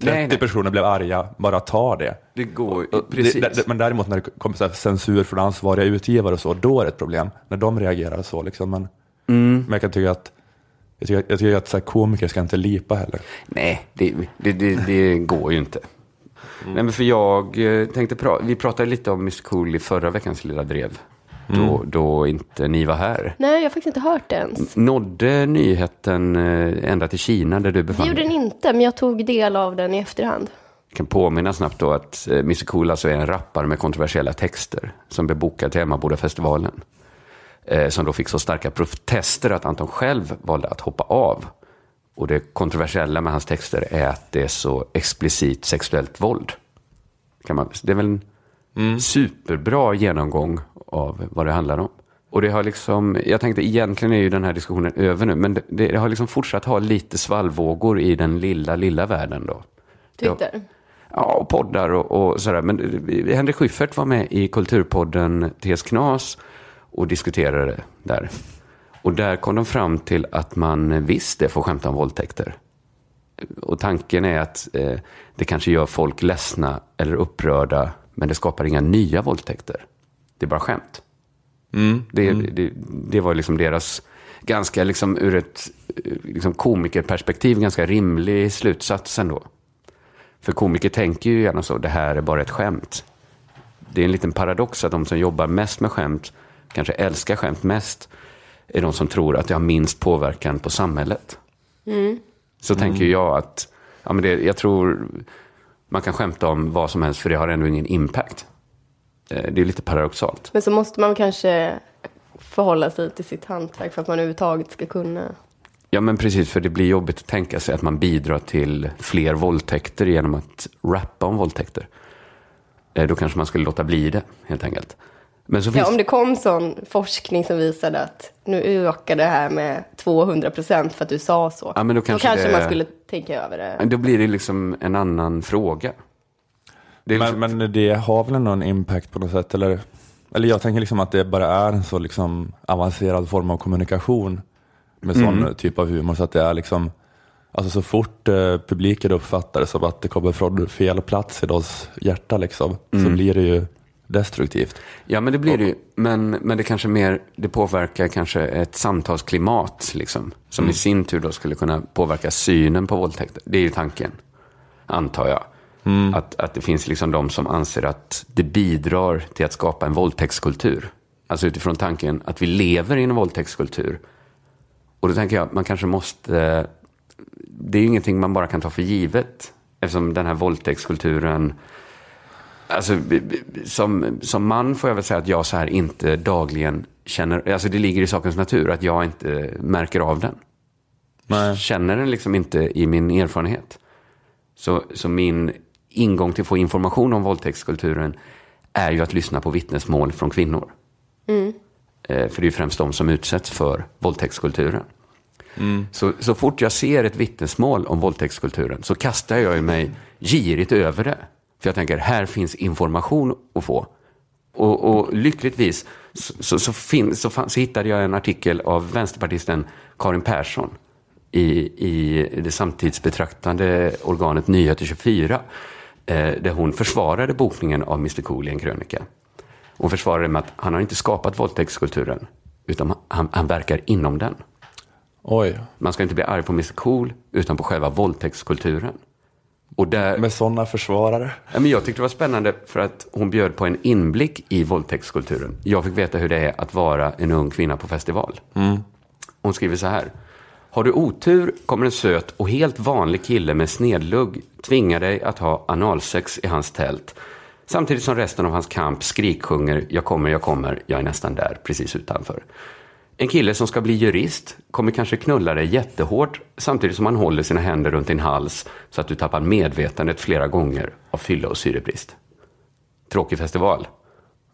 30 Nej, nej. personer blev arga, bara ta det. Det går Och det- precis. det- men däremot när det kommer så censur från ansvariga utgivare och så, då är det ett problem. När de reagerar så liksom. Men, Mm. men jag kan tycka att, jag tycker, jag tycker att så här, komiker ska inte lipa heller. Nej, det, det, det, går ju inte. Nej, men för jag eh, tänkte, pra- vi pratade lite om Miss Cool i förra veckans Lilla Drev. Då, då inte ni var här. Nej, jag har faktiskt inte hört det ens. Nådde nyheten eh, ända till Kina där du Det befann gjorde dig? den inte, men jag tog del av den i efterhand. Jag kan påminna snabbt då att eh, Mr Cool alltså är en rappare med kontroversiella texter som blev bokad till Emmabodafestivalen. Eh, som då fick så starka protester att Anton själv valde att hoppa av. Och det kontroversiella med hans texter är att det är så explicit sexuellt våld. Kan man, det är väl en superbra genomgång av vad det handlar om. Och det har liksom, jag tänkte egentligen är ju den här diskussionen över nu, men det, det har liksom fortsatt ha lite svallvågor i den lilla, lilla världen då. Twitter. Ja, och poddar och, och sådär. Men eh, Henrik Schyffert var med i kulturpodden TS Knas och diskuterade där. Och där kom de fram till att man visst det får skämta om våldtäkter. Och tanken är att eh, det kanske gör folk ledsna eller upprörda, men det skapar inga nya våldtäkter. Det är bara skämt. Det, det, det var liksom deras, ganska liksom ur ett liksom komikerperspektiv, ganska rimlig slutsats ändå. För komiker tänker ju gärna så, det här är bara ett skämt. Det är en liten paradox att de som jobbar mest med skämt, kanske älskar skämt mest, är de som tror att det har minst påverkan på samhället. Så tänker jag att, ja, men det, jag tror man kan skämta om vad som helst för det har ändå ingen impact. Eh, Det är lite paradoxalt. Men så måste man kanske förhålla sig till sitt hantverk för att man överhuvudtaget ska kunna. Ja men precis, för det blir jobbigt att tänka sig att man bidrar till fler våldtäkter genom att rappa om våldtäkter. Eh, Då kanske man skulle låta bli det, helt enkelt. Men så finns Ja, om det kom sån forskning som visade att nu ökar det här med 200 procent för att du sa så. Ja, men då kanske det- man skulle tänka över det. Då blir det liksom en annan fråga. Det är liksom, Men, men det har väl en impact på något sätt? Eller, eller jag tänker liksom att det bara är en så liksom avancerad form av kommunikation med sån typ av humor. Så att det är liksom, alltså så fort eh, publiken uppfattar det som att det kommer från fel plats i deras hjärta liksom, så blir det ju destruktivt. ja, men det blir det ju. Men, men det kanske mer, det påverkar kanske ett samtalsklimat, liksom. Som i sin tur då skulle kunna påverka synen på våldtäkter. Det är ju tanken, antar jag. Att, att det finns liksom de som anser att det bidrar till att skapa en våldtäktskultur. Alltså utifrån tanken att vi lever i en våldtäktskultur. Och då tänker jag att man kanske måste... Det är ju ingenting man bara kan ta för givet. Eftersom den här våldtäktskulturen... Alltså, som, som man får jag väl säga att jag så här inte dagligen känner... Alltså det ligger i sakens natur att jag inte märker av den. Nej. Känner den liksom inte i min erfarenhet. Så, så min ingång till att få information om våldtäktskulturen är ju att lyssna på vittnesmål från kvinnor. Eh, för det är främst de som utsätts för våldtäktskulturen. Så, så fort jag ser ett vittnesmål om våldtäktskulturen så kastar jag mig girigt över det. För jag tänker, här finns information att få. Och, och lyckligtvis så, så, så, fin, så, fann, så hittade jag en artikel av vänsterpartisten Karin Persson i, i det samtidsbetraktande organet Nyheter 24. Eh, där hon försvarade bokningen av Mr Cool i en krönika. Hon försvarade med att han har inte skapat våldtäktskulturen, utan han, han verkar inom den. Oj, Man ska inte bli arg på Mr Cool, utan på själva våldtäktskulturen. Och där, med sådana försvarare. Ja, men jag tyckte det var spännande för att hon bjöd på en inblick i våldtäktskulturen. Jag fick veta hur det är att vara en ung kvinna på festival. Hon skriver så här. Har du otur kommer en söt och helt vanlig kille med snedlugg tvinga dig att ha analsex i hans tält. Samtidigt som resten av hans kamp skriksjunger Jag kommer, jag kommer, jag är nästan där, precis utanför. En kille som ska bli jurist kommer kanske knulla dig jättehårt samtidigt som han håller sina händer runt din hals så att du tappar medvetandet flera gånger av fylla och syrebrist. Tråkig festival.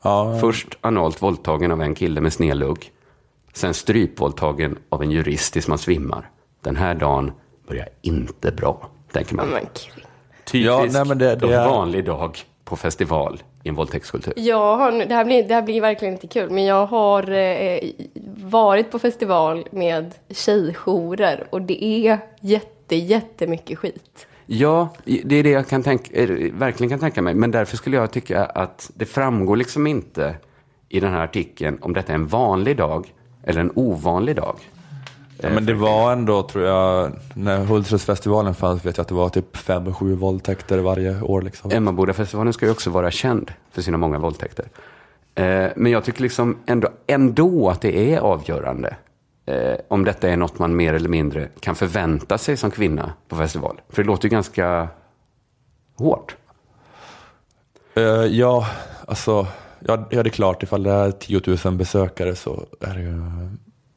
Ja, Först analt våldtagen av en kille med snedlugg. Sen strypvåldtagen av en jurist tills man svimmar. Den här dagen börjar inte bra, tänker man. Kring. Typisk Ja, nej, men det- det är- vanlig dag på festival i en våldtäktskultur. Jag har, det, här blir, det här blir verkligen inte kul, men jag har eh, varit på festival med tjejjourer och det är jätte, jättemycket skit. Ja, det är det jag kan tänka, eh, verkligen kan tänka mig. Men därför skulle jag tycka att det framgår liksom inte i den här artikeln om detta är en vanlig dag eller en ovanlig dag. Ja, men det var ändå, tror jag, när Hultsfredsfestivalen fanns vet jag att det var typ fem, sju våldtäkter varje år. Liksom. Emmabodafestivalen ska ju också vara känd för sina många våldtäkter. Eh, men jag tycker liksom ändå, ändå att det är avgörande eh, om detta är något man mer eller mindre kan förvänta sig som kvinna på festival. För det låter ju ganska hårt. Eh, ja, alltså, ja, ja, det är klart, ifall det är 10 000 besökare så är det ju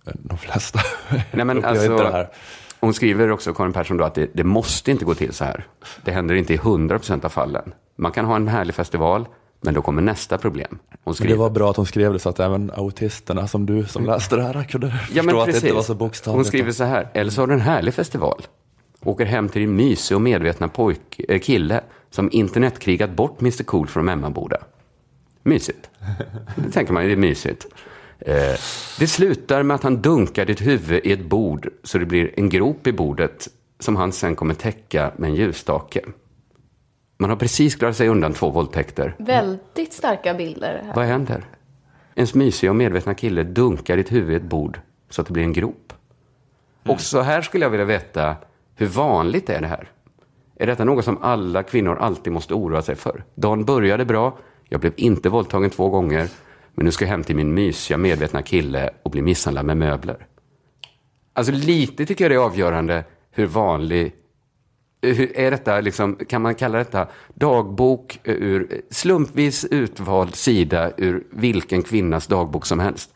eh, de flesta. Nej, men alltså, hon skriver också, Karin Persson, då, att det, det måste inte gå till så här. Det händer inte i 100% av fallen. Man kan ha en härlig festival, men då kommer nästa problem. Det var bra att hon skrev det så att även autisterna som du som läste det här kunde förstå att det inte var så bokstavligt. Hon skriver så här, eller så har du en härlig festival. Åker hem till din mysig och medvetna pojk, äh, kille som internetkrigat bort Mr Cool från Emmaboda. Mysigt. Det tänker man ju, det är mysigt. Eh, det slutar med att han dunkar ditt huvud i ett bord så det blir en grop i bordet som han sen kommer täcka med en ljusstake. Man har precis klarat sig undan två våldtäkter. Väldigt starka bilder här. Vad händer? Ens mysiga och medvetna kille dunkar ditt huvud i ett bord så att det blir en grop. Och så här skulle jag vilja veta, hur vanligt är det här? Är detta något som alla kvinnor alltid måste oroa sig för? Dagen började bra, jag blev inte våldtagen två gånger, men nu ska jag hem till min mysiga, medvetna kille och bli misshandlad med möbler. Alltså lite tycker jag det är avgörande hur vanlig hur är detta, liksom, kan man kalla detta dagbok ur slumpvis utvald sida ur vilken kvinnas dagbok som helst?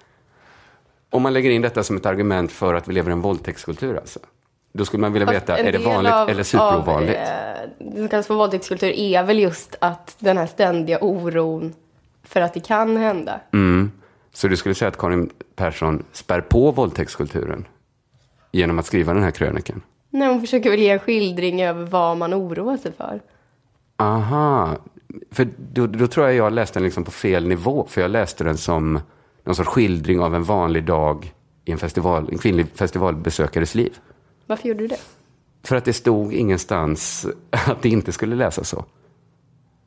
Om man lägger in detta som ett argument för att vi lever i en våldtäktskultur alltså. Då skulle man vilja veta, är det vanligt av- eller superovanligt? Av, eh, det som kallas för våldtäktskultur är väl just att den här ständiga oron för att det kan hända. Mm. Så du skulle säga att Karin Persson spär på våldtäktskulturen genom att skriva den här krönikan? Nej, hon försöker väl ge en skildring över vad man oroar sig för. Aha, för då, då tror jag jag läste den liksom på fel nivå. För jag läste den som någon sorts skildring av en vanlig dag i en, festival, en kvinnlig festivalbesökares liv. Varför gjorde du det? För att det stod ingenstans att det inte skulle läsas så.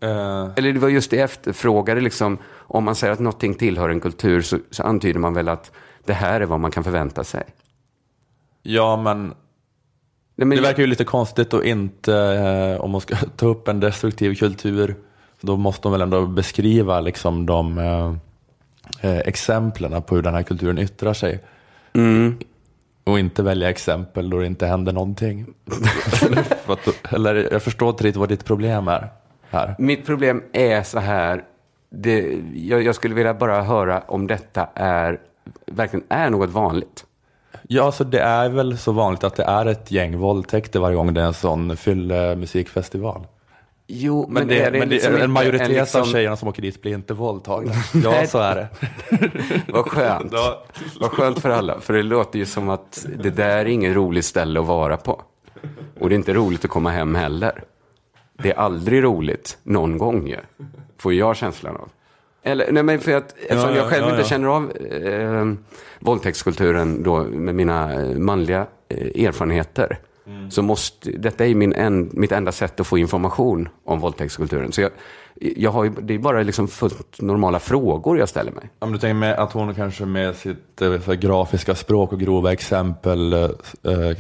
Eh, Eller det var just det jag efterfrågade, liksom, om man säger att någonting tillhör en kultur så, så antyder man väl att det här är vad man kan förvänta sig. ja, men Nej, men det verkar ju lite konstigt att inte, eh, om man ska ta upp en destruktiv kultur, då måste de väl ändå beskriva liksom de eh, eh, exemplen på hur den här kulturen yttrar sig. Mm. Och inte välja exempel då det inte händer någonting. Eller jag förstår inte riktigt vad ditt problem är här. Mitt problem är så här, det, jag, jag skulle vilja bara höra om detta är, verkligen är något vanligt. Ja, så det är väl så vanligt att det är ett gäng våldtäkter varje gång det är en sån fyllemusikfestival. Jo, Men, det, men det, liksom inte en majoritet liksom- av tjejerna som åker dit blir inte våldtagna. Ja, så är det. Vad skönt. Vad skönt för alla. För det låter ju som att det där är ingen rolig ställe att vara på. Och det är inte roligt att komma hem heller. Det är aldrig roligt, någon gång ju. Får jag känslan av. Eller, nej men för att, eftersom ja, jag själv ja, inte ja. känner av eh, våldtäktskulturen då med mina manliga eh, erfarenheter. Mm. Så måste, detta är min en, mitt enda sätt att få information om våldtäktskulturen. Så jag, jag har ju, det är bara liksom fullt normala frågor jag ställer mig. Om du tänker med att hon kanske med sitt eh, här, grafiska språk och grova exempel eh,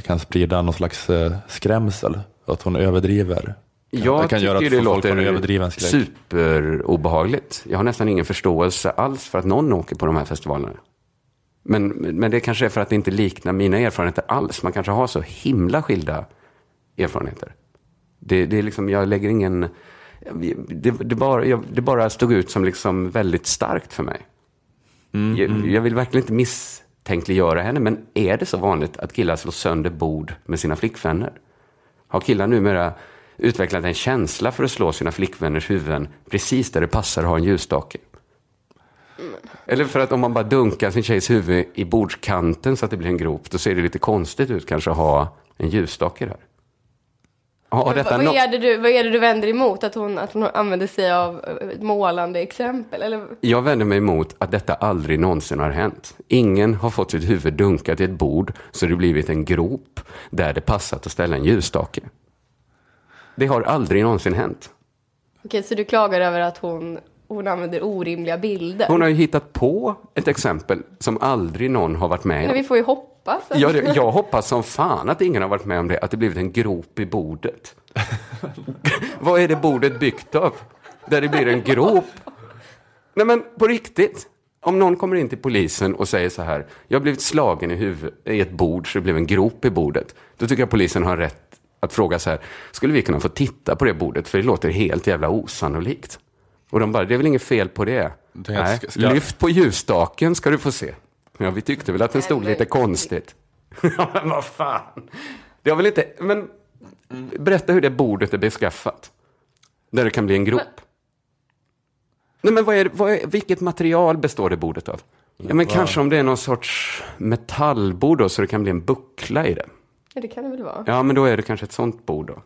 kan sprida någon slags eh, skrämsel. Att hon överdriver. Jag det kan göra tycker att det låter superobehagligt. Jag har nästan ingen förståelse alls för att någon åker på de här festivalerna. Men, men det kanske är för att det inte liknar mina erfarenheter alls. Man kanske har så himla skilda erfarenheter. Det, det är liksom, jag lägger ingen... Det, det, bara, jag, det bara stod ut som liksom väldigt starkt för mig. Mm, jag, jag vill verkligen inte misstänkliggöra henne, men är det så vanligt att killar slår sönder bord med sina flickvänner? Har killar numera utvecklat en känsla för att slå sina flickvänners huvuden precis där det passar att ha en ljusstake? Eller för att om man bara dunkar sin tjejs huvud i bordskanten så att det blir en grop, då ser det lite konstigt ut kanske att ha en ljusstake där. Har detta vad, är det du, vad är det du vänder emot? Att hon, att hon använder sig av eh, ett målande exempel? Eller? Jag vänder mig emot att detta aldrig någonsin har hänt. Ingen har fått sitt huvud dunkat i ett bord så det blivit en grop där det passat att ställa en ljusstake. Det har aldrig någonsin hänt. Okej, så du klagar över att hon, hon använder orimliga bilder? Hon har ju hittat på ett exempel som aldrig någon har varit med Men om. vi får ju hoppas. att- Jag, jag hoppas som fan att ingen har varit med om det, att det blivit en grop i bordet. Vad är det bordet byggt av? Där det blir en grop. Nej men på riktigt. Om någon kommer in till polisen och säger så här, jag har blivit slagen i huvudet i ett bord så det blev en grop i bordet. Då tycker jag polisen har rätt att fråga så här, skulle vi kunna få titta på det bordet? För det låter helt jävla osannolikt. Och de bara, det är väl inget fel på det? tänkte, Nej, ska- ska- lyft på ljusstaken ska du få se. Ja, vi tyckte väl att den stod lite konstigt. Ja, men vad fan. Det har väl inte... Men berätta hur det bordet är beskaffat. Där det kan bli en grop. Nej, men vad är, vad är, vilket material består det bordet av? Ja, men kanske om det är någon sorts metallbord då, så det kan bli en buckla i det. Ja, det kan det väl vara. Ja, men då är det kanske ett sånt bord då.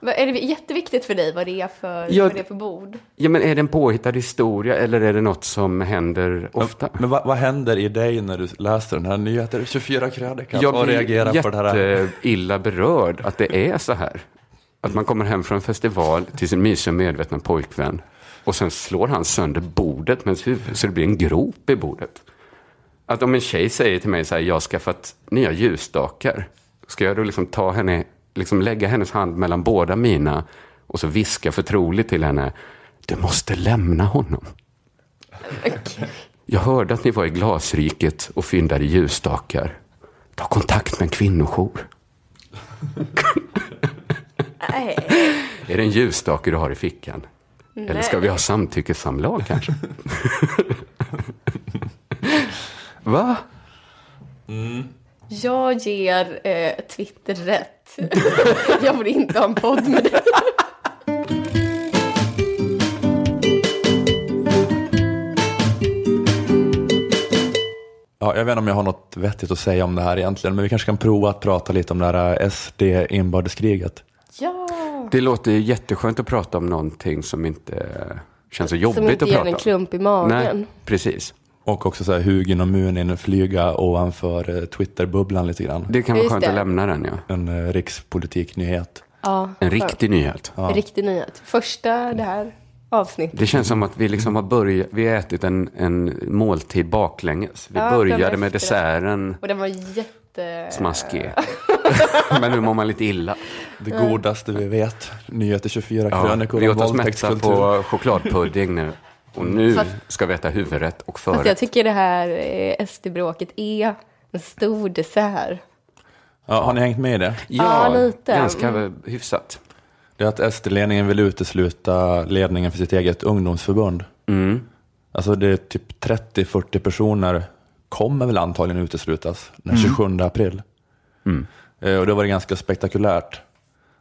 Är det jätteviktigt för dig vad det är för, Ja, vad det är för bord? Ja, men är det en påhittad historia eller är det något som händer ofta? Men vad, vad händer i dig när du läser den här nyheten? 24 krönikan Jag och blir reagerar på det här. jätteilla berörd att det är så här. Att man kommer hem från en festival till sin mysiga medvetna pojkvän och sen slår han sönder bordet med huvud så det blir en grop i bordet. Att om en tjej säger till mig så här, jag har skaffat nya ljusstakar. Ska jag då liksom ta henne, liksom lägga hennes hand mellan båda mina och så viska förtroligt till henne, du måste lämna honom. Jag hörde att ni var i glasriket och fyndade ljusstakar. Ta kontakt med en kvinnojour. Nej. Är det en ljusstake du har i fickan? Eller ska vi ha samtyckessamlag kanske? Va? Jag ger eh, Twitter rätt. jag vill inte ha en podd med dig. Ja, jag vet inte om jag har något vettigt att säga om det här egentligen, men vi kanske kan prova att prata lite om det här SD-inbördeskriget. Ja. Det låter ju jätteskönt att prata om någonting som inte känns så jobbigt Som inte att ger prata en om. klump i magen. Nej, precis. Och också så här Hugin och Munin flyga ovanför eh, Twitter-bubblan lite grann. Det kan vara Just skönt det. att lämna den, ja. En eh, rikspolitiknyhet. Ja, En riktig nyhet. En riktig nyhet. Första det här avsnittet. Det känns som att vi liksom har börjat, vi har ätit en, en måltid baklänges. Vi Ja, började med desserten Och den var jätte... smaskig. Men nu mår man lite illa. Det godaste vi vet. Nyheter 24 Ja, krönikor vi om åt oss mätta våldtäktskultur. på chokladpudding nu. Och nu Fast- ska vi äta huvudrätt och Fast jag förrätt. tycker det här eh, SD-bråket är en stor dessert. Ja, har ni hängt med i det? Ja, lite. ganska hyfsat. Det är att SD-ledningen vill utesluta ledningen för sitt eget ungdomsförbund. Mm. Alltså det är typ 30-40 personer kommer väl antagligen uteslutas den 27 april. Eh, Och det var det ganska spektakulärt.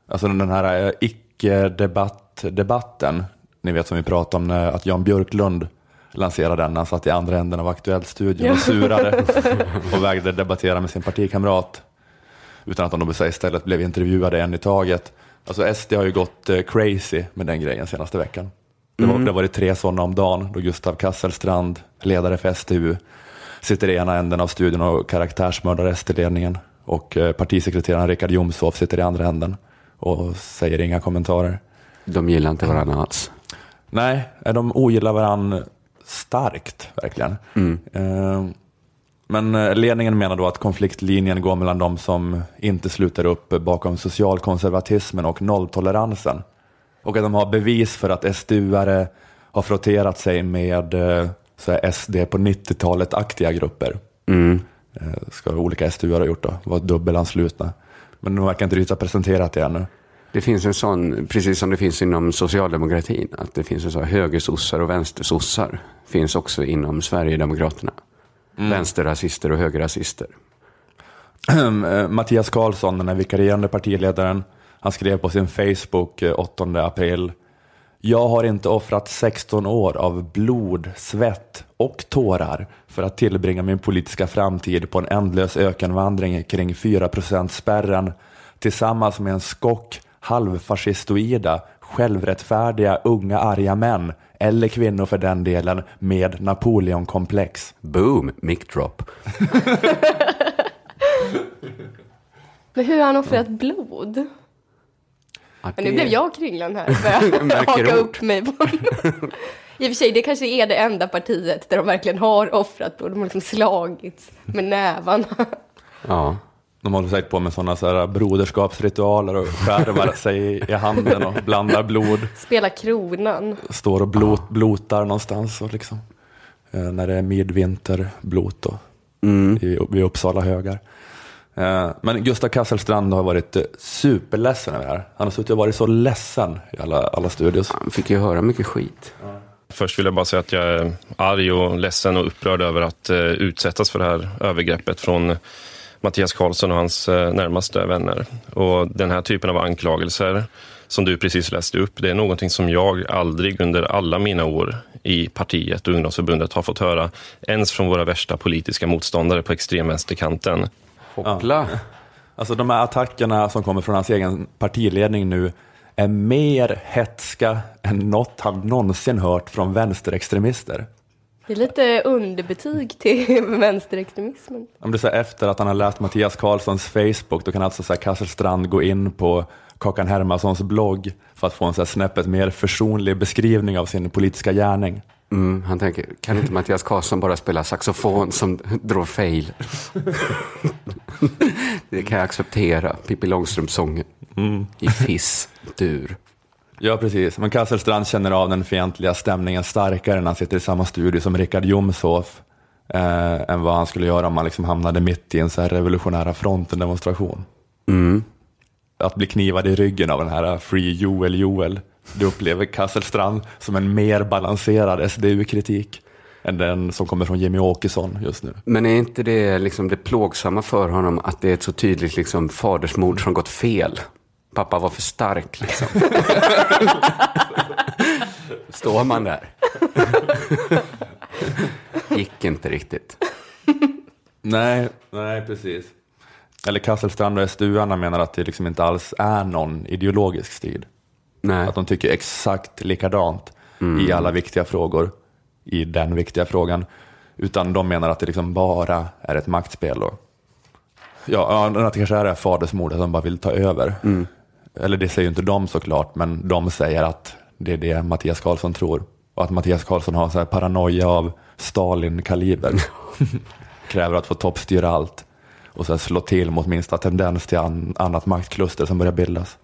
Alltså den här eh, icke-debatt-debatten, ni vet som vi pratade om när, att Jan Björklund lanserade den. Han satt i andra änden av Aktuellt-studion och surade och vägrade debattera med sin partikamrat. Utan att de då istället blev intervjuade en i taget. Alltså SD har ju gått eh, crazy med den grejen senaste veckan. Det, var, det har varit tre sådana om dagen då Gustav Kasselstrand, ledare för STU, sitter i ena änden av studion och karaktärsmördar SD-ledningen. Och eh, partisekreteraren Richard Jomshof sitter i andra änden och säger inga kommentarer. De gillar inte varandra alls. Nej, de ogillar varandra starkt, verkligen. Eh, Men eh, ledningen menar då att konfliktlinjen går mellan de som inte sluter upp bakom socialkonservatismen och nolltoleransen. Och att de har bevis för att SDU-are har frotterat sig med eh, så här SD på 90-talet-aktiga grupper. Eh, Ska olika SDU-are ha gjort då, var dubbelanslutna. Men de verkar inte riktigt ha presenterat det ännu. Det finns en sån, precis som det finns inom socialdemokratin, att det finns en sån högersossar och vänstersossar. Finns också inom Sverigedemokraterna. Vänsterrasister och högerrasister. Eh, Mattias Karlsson, den här vikarierande partiledaren, han skrev på sin Facebook eh, 8 april. Jag har inte offrat 16 år av blod, svett och tårar för att tillbringa min politiska framtid på en ändlös ökenvandring kring 4% spärren tillsammans med en skock halvfascistoida, självrättfärdiga unga arga män eller kvinnor för den delen med Napoleonkomplex. Boom, mic drop. Men hur har han offrat blod? Men det- nu blev jag kringlan här. För Märker haka ord. upp mig på I och för sig, det kanske är det enda partiet där de verkligen har offrat blod. De har liksom slagits med nävarna. Ja. De håller säkert på med sådana så här broderskapsritualer och skärvar sig i- handen och blandar blod. Spela kronan. Står och blot, blotar någonstans och liksom, eh, när det är midvinterblot då, i, vid Uppsala högar. Eh, men Gustav Kasselstrand har varit eh, superledsen över det här. Han har suttit och varit så ledsen i alla, alla studios. Han fick ju höra mycket skit. Först vill jag bara säga att jag är arg och ledsen och upprörd över att eh, utsättas för det här övergreppet från Mattias Karlsson och hans eh, närmaste vänner. Och den här typen av anklagelser som du precis läste upp, det är någonting som jag aldrig under alla mina år i partiet och ungdomsförbundet har fått höra, ens från våra värsta politiska motståndare på extremvänsterkanten. Hoppla. Alltså de här attackerna som kommer från hans egen partiledning nu är mer hetska än något han någonsin hört från vänsterextremister. Det är lite underbetyg till vänsterextremismen. Om det är efter att han har läst Mattias Karlssons Facebook, då kan alltså så här Kasselstrand gå in på Kakan Hermanssons blogg för att få en så här snäppet mer försonlig beskrivning av sin politiska gärning. Mm, han tänker, kan inte Mattias Karlsson bara spela saxofon som drår fail? det kan jag acceptera. Pippi Långstrump-sången i Fiss-dur. Ja, precis. Men Kasselstrand känner av den fientliga stämningen starkare när han sitter i samma studio som Richard Jomshof eh, än vad han skulle göra om han liksom hamnade mitt i en så här revolutionära fronten-demonstration. Att bli knivad i ryggen av den här Free Joel Joel, det upplever Kasselstrand som en mer balanserad SDU-kritik än den som kommer från Jimmy Åkesson just nu. Men är inte det liksom det plågsamma för honom att det är ett så tydligt liksom, fadersmord som gått fel? Pappa var för stark liksom. Står man där? Gick inte riktigt. Nej, nej precis. Eller Kasselstrand och SDU-arna menar att det liksom inte alls är någon ideologisk strid. Nej. Att de tycker exakt likadant i alla viktiga frågor, i den viktiga frågan. Utan de menar att det liksom bara är ett maktspel. Då. Ja, att det kanske är det här fadersmordet som bara vill ta över. Eller det säger ju inte de såklart, men de säger att det är det Mattias Karlsson tror. Och att Mattias Karlsson har så här paranoia av Stalin-kaliber. Kräver att få toppstyra allt. Och så slå till mot minsta tendens till an, annat maktkluster som börjar bildas.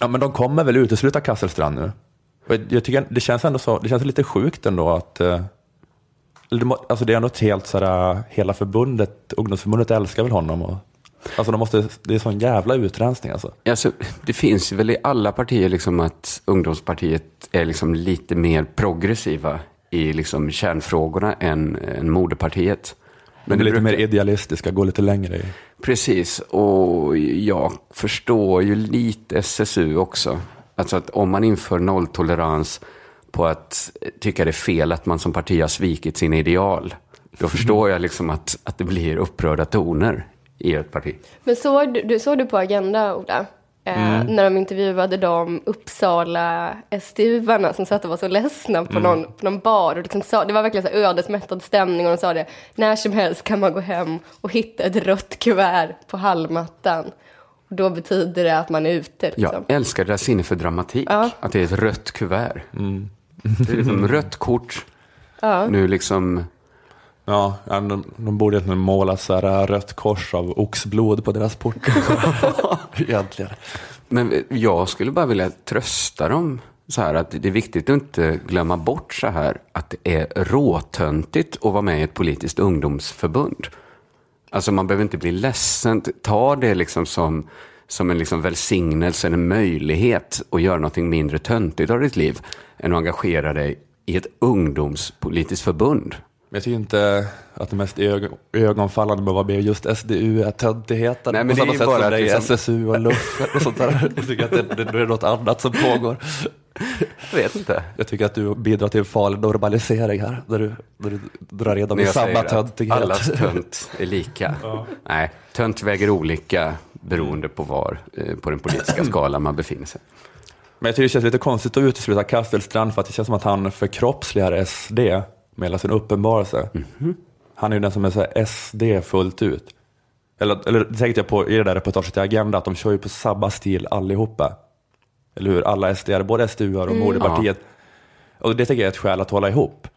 Ja, men de kommer väl utesluta Kasselstrand nu. Och jag, jag tycker det känns ändå så, det känns lite sjukt ändå att eh, Alltså det är ändå ett helt sådär, hela förbundet, ungdomsförbundet älskar väl honom. Och, alltså de måste, det är sån jävla utrensning alltså. Alltså, det finns väl i alla partier liksom att ungdomspartiet är liksom lite mer progressiva i liksom kärnfrågorna än, än moderpartiet. Men det är lite brukar- mer idealistiska, gå lite längre i. Precis, och jag förstår ju lite SSU också. Alltså att om man inför nolltolerans på att tycka det är fel att man som parti har svikit sina ideal, då förstår jag liksom att, att det blir upprörda toner i ett parti. Men såg du, såg du på Agenda, Ola? Eh, När de intervjuade de Uppsala SDU-arna som satt och var så ledsna på, någon, på någon bar. Och liksom sa, det var verkligen så ödesmättad stämning och de sa det. När som helst kan man gå hem och hitta ett rött kuvert på hallmattan. Och då betyder det att man är ute. Liksom. Jag älskar deras sinne för dramatik. Ja. Att det är ett rött kuvert. Det är liksom rött kort. Nu liksom, Ja, de, de borde egentligen måla så här äh, rött kors av oxblod på deras port. egentligen. men eh, jag skulle bara vilja trösta dem. Så här att det är viktigt att inte glömma bort så här att det är råtöntigt att vara med i ett politiskt ungdomsförbund. Alltså man behöver inte bli ledsen. Ta det liksom som, som en liksom välsignelse, en möjlighet att göra någonting mindre töntigt av ditt liv än att engagera dig i ett ungdomspolitiskt förbund. Men jag tycker inte att det mest ögon, ögonfallande att vara just SDU är töntigheten. Nej, men på det är samma sätt bara som det är liksom- SSU och LUF och sånt där. Jag tycker att det, det, det är något annat som pågår. Jag vet inte. Jag tycker att du bidrar till en farlig normalisering här, där du, där du drar med jag samma töntighet. allas tönt är lika. Nej, tönt väger olika beroende på var eh, på den politiska skalan man befinner sig. Men jag tycker det känns lite konstigt att utesluta Kastelstrand för att det känns som att han förkroppsligar SD med hela sin uppenbarelse. Han är ju den som är så SD fullt ut. Eller, eller det tänkte jag på i det där reportaget i Agenda, att de kör ju på samma stil allihopa. Eller hur? Alla SD, både SDU och moderpartiet. Och det tycker jag är ett skäl att hålla ihop.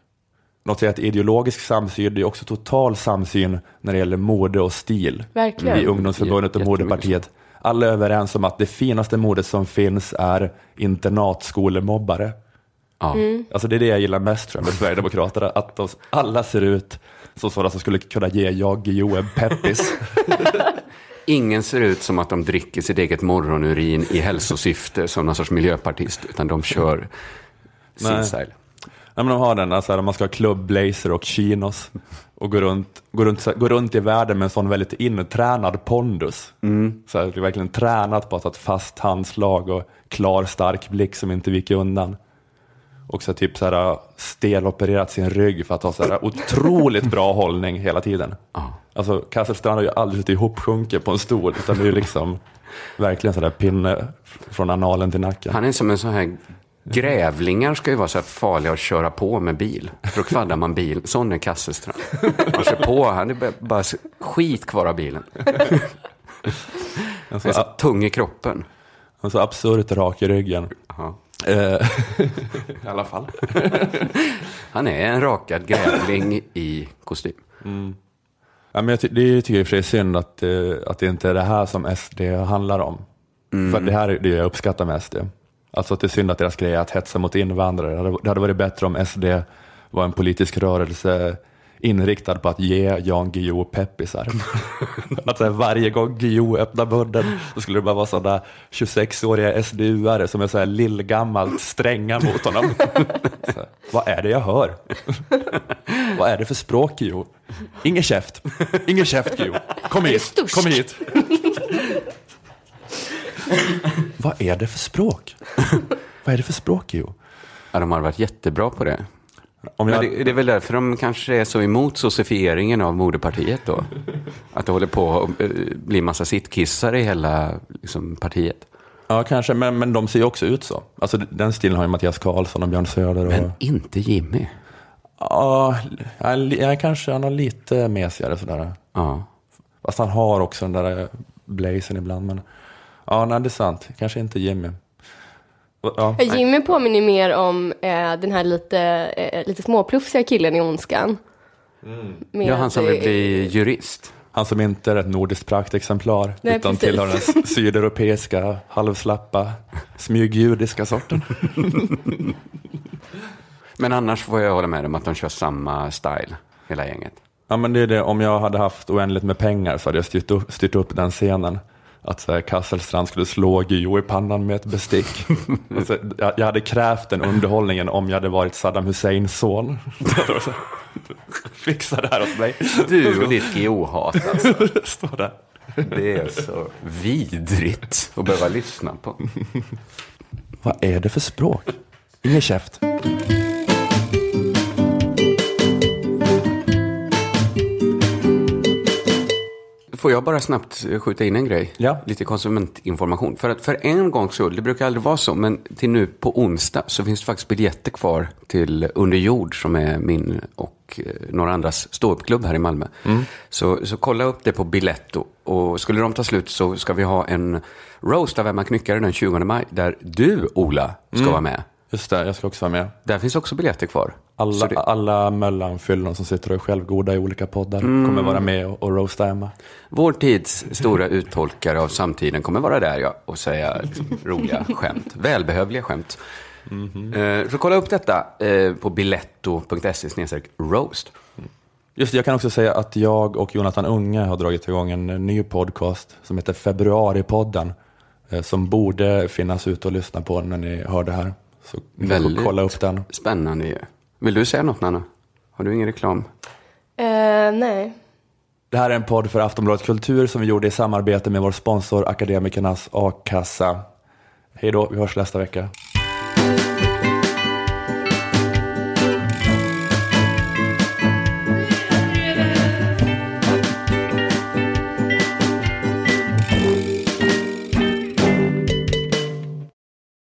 Något säger att ideologisk samsyn, det är också total samsyn när det gäller mode och stil. Verkligen. I ungdomsförbundet och moderpartiet. Alla är överens om att det finaste modet som finns är internatskolemobbare. Ja. Alltså det är det jag gillar mest tror jag, med Sverigedemokraterna, att de alla ser ut som sådana som skulle kunna ge jag, Guillou, en peppis. Ingen ser ut som att de dricker sitt eget morgonurin i hälsosyfte som någon sorts miljöpartist, utan de kör sin style. Nej, men de har den, alltså, man ska ha klubbblazer och chinos och gå runt, gå, runt, gå runt i världen med en sån väldigt intränad pondus. Så här, det är verkligen tränat på att ha ett fast handslag och klar stark blick som inte viker undan. Och så typ så här, stelopererat sin rygg för att ha så här, otroligt bra hållning hela tiden. Alltså Kasselstrand har ju aldrig suttit ihopsjunken på en stol utan det är ju liksom verkligen så där pinne från analen till nacken. Han är som en sån här Grävlingar ska ju vara så här farliga att köra på med bil. För då kvaddar man bil. Sån är Kasselstrand. Han kör på, han är bara- skit kvar av bilen. Han är så tung i kroppen. en så absurt rak i ryggen. Ja. Eh, I alla fall. Han är en rakad grävling i kostym. Ja, men jag ty- det tycker jag i och för sig är synd att, eh, att det inte är det här som SD handlar om. För det här är det jag uppskattar med SD. Alltså att det är synd att deras grej är att hetsa mot invandrare. Det hade varit bättre om SD var en politisk rörelse inriktad på att ge Jan Guillou peppisar. att så här, varje gång Guillou öppnar munnen så skulle det bara vara sådana 26-åriga SDU-are som är så här lillgammalt stränga mot honom. här, Vad är det jag hör? Vad är det för språk Guillou? Ingen käft. Ingen käft Guillou. Kom hit. Kom hit. Vad är det för språk? Vad är det för språk Guillou? Ja, de har varit jättebra på det. Om jag, det, det är väl därför de kanske är så emot socifieringen av moderpartiet då. Att det håller på att eh, bli massa sittkissar i hela liksom, partiet. Ja, kanske, men, men de ser ju också ut så. Alltså, den stilen har ju Mattias Karlsson och Björn Söder. Och, Men inte Jimmy. ja, ja, li- ja, kanske han har lite mesigare sådär. Ja. Fast han har också den där blazern ibland. Men ja, nej, det är sant. Kanske inte Jimmy. Ja, Jimmy påminner mer om eh, den här lite, eh, lite småplufsiga killen i Ondskan. Med, ja, han som vill eh, bli jurist. han som inte är ett nordiskt praktexemplar. Nej, utan precis. tillhör den sydeuropeiska, halvslappa, smygjudiska sorten. Men annars får jag hålla med om att de kör samma style, hela gänget. Ja, men det är det. Om jag hade haft oändligt med pengar så hade jag styrt upp, styrt upp den scenen. Att så här, Kasselstrand skulle slå Guillou i pannan med ett bestick. alltså, jag, jag hade krävt den underhållningen om jag hade varit Saddam Husseins son. Fixa det här åt mig. Du och ditt GO-hat alltså. Står där. Det är så vidrigt att behöva lyssna på. Vad är det för språk? Ingen käft. Får jag bara snabbt skjuta in en grej? Ja. Lite konsumentinformation. För att för en gångs skull, det brukar aldrig vara så, men till nu på onsdag så finns det faktiskt biljetter kvar till Under jord som är min och eh, några andras ståuppklubb här i Malmö. Så, så kolla upp det på Biletto. Och skulle de ta slut så ska vi ha en roast av Emma Knyckare den 20 maj där du, Ola, ska vara med. Just det, jag ska också vara med. Där finns också biljetter kvar. Alla, det- alla mellanfyllon som sitter och är självgoda i olika poddar kommer vara med och, och roasta Emma. Vår tids stora uttolkare av samtiden kommer vara där ja, och säga liksom, roliga skämt. Välbehövliga skämt. Eh, så kolla upp detta eh, på biletto.se roast. Just det, jag kan också säga att jag och Jonathan Unge har dragit igång en ny podcast som heter Februaripodden. eh, Som borde finnas ute och lyssna på när ni hör det här. Så Väldigt. kolla upp den. Spännande ju. Vill du säga något Nanna? Har du ingen reklam? Eh, nej. Det här är en podd för Aftonbladet Kultur som vi gjorde i samarbete med vår sponsor Akademikernas A-kassa. Hej då, vi hörs nästa vecka.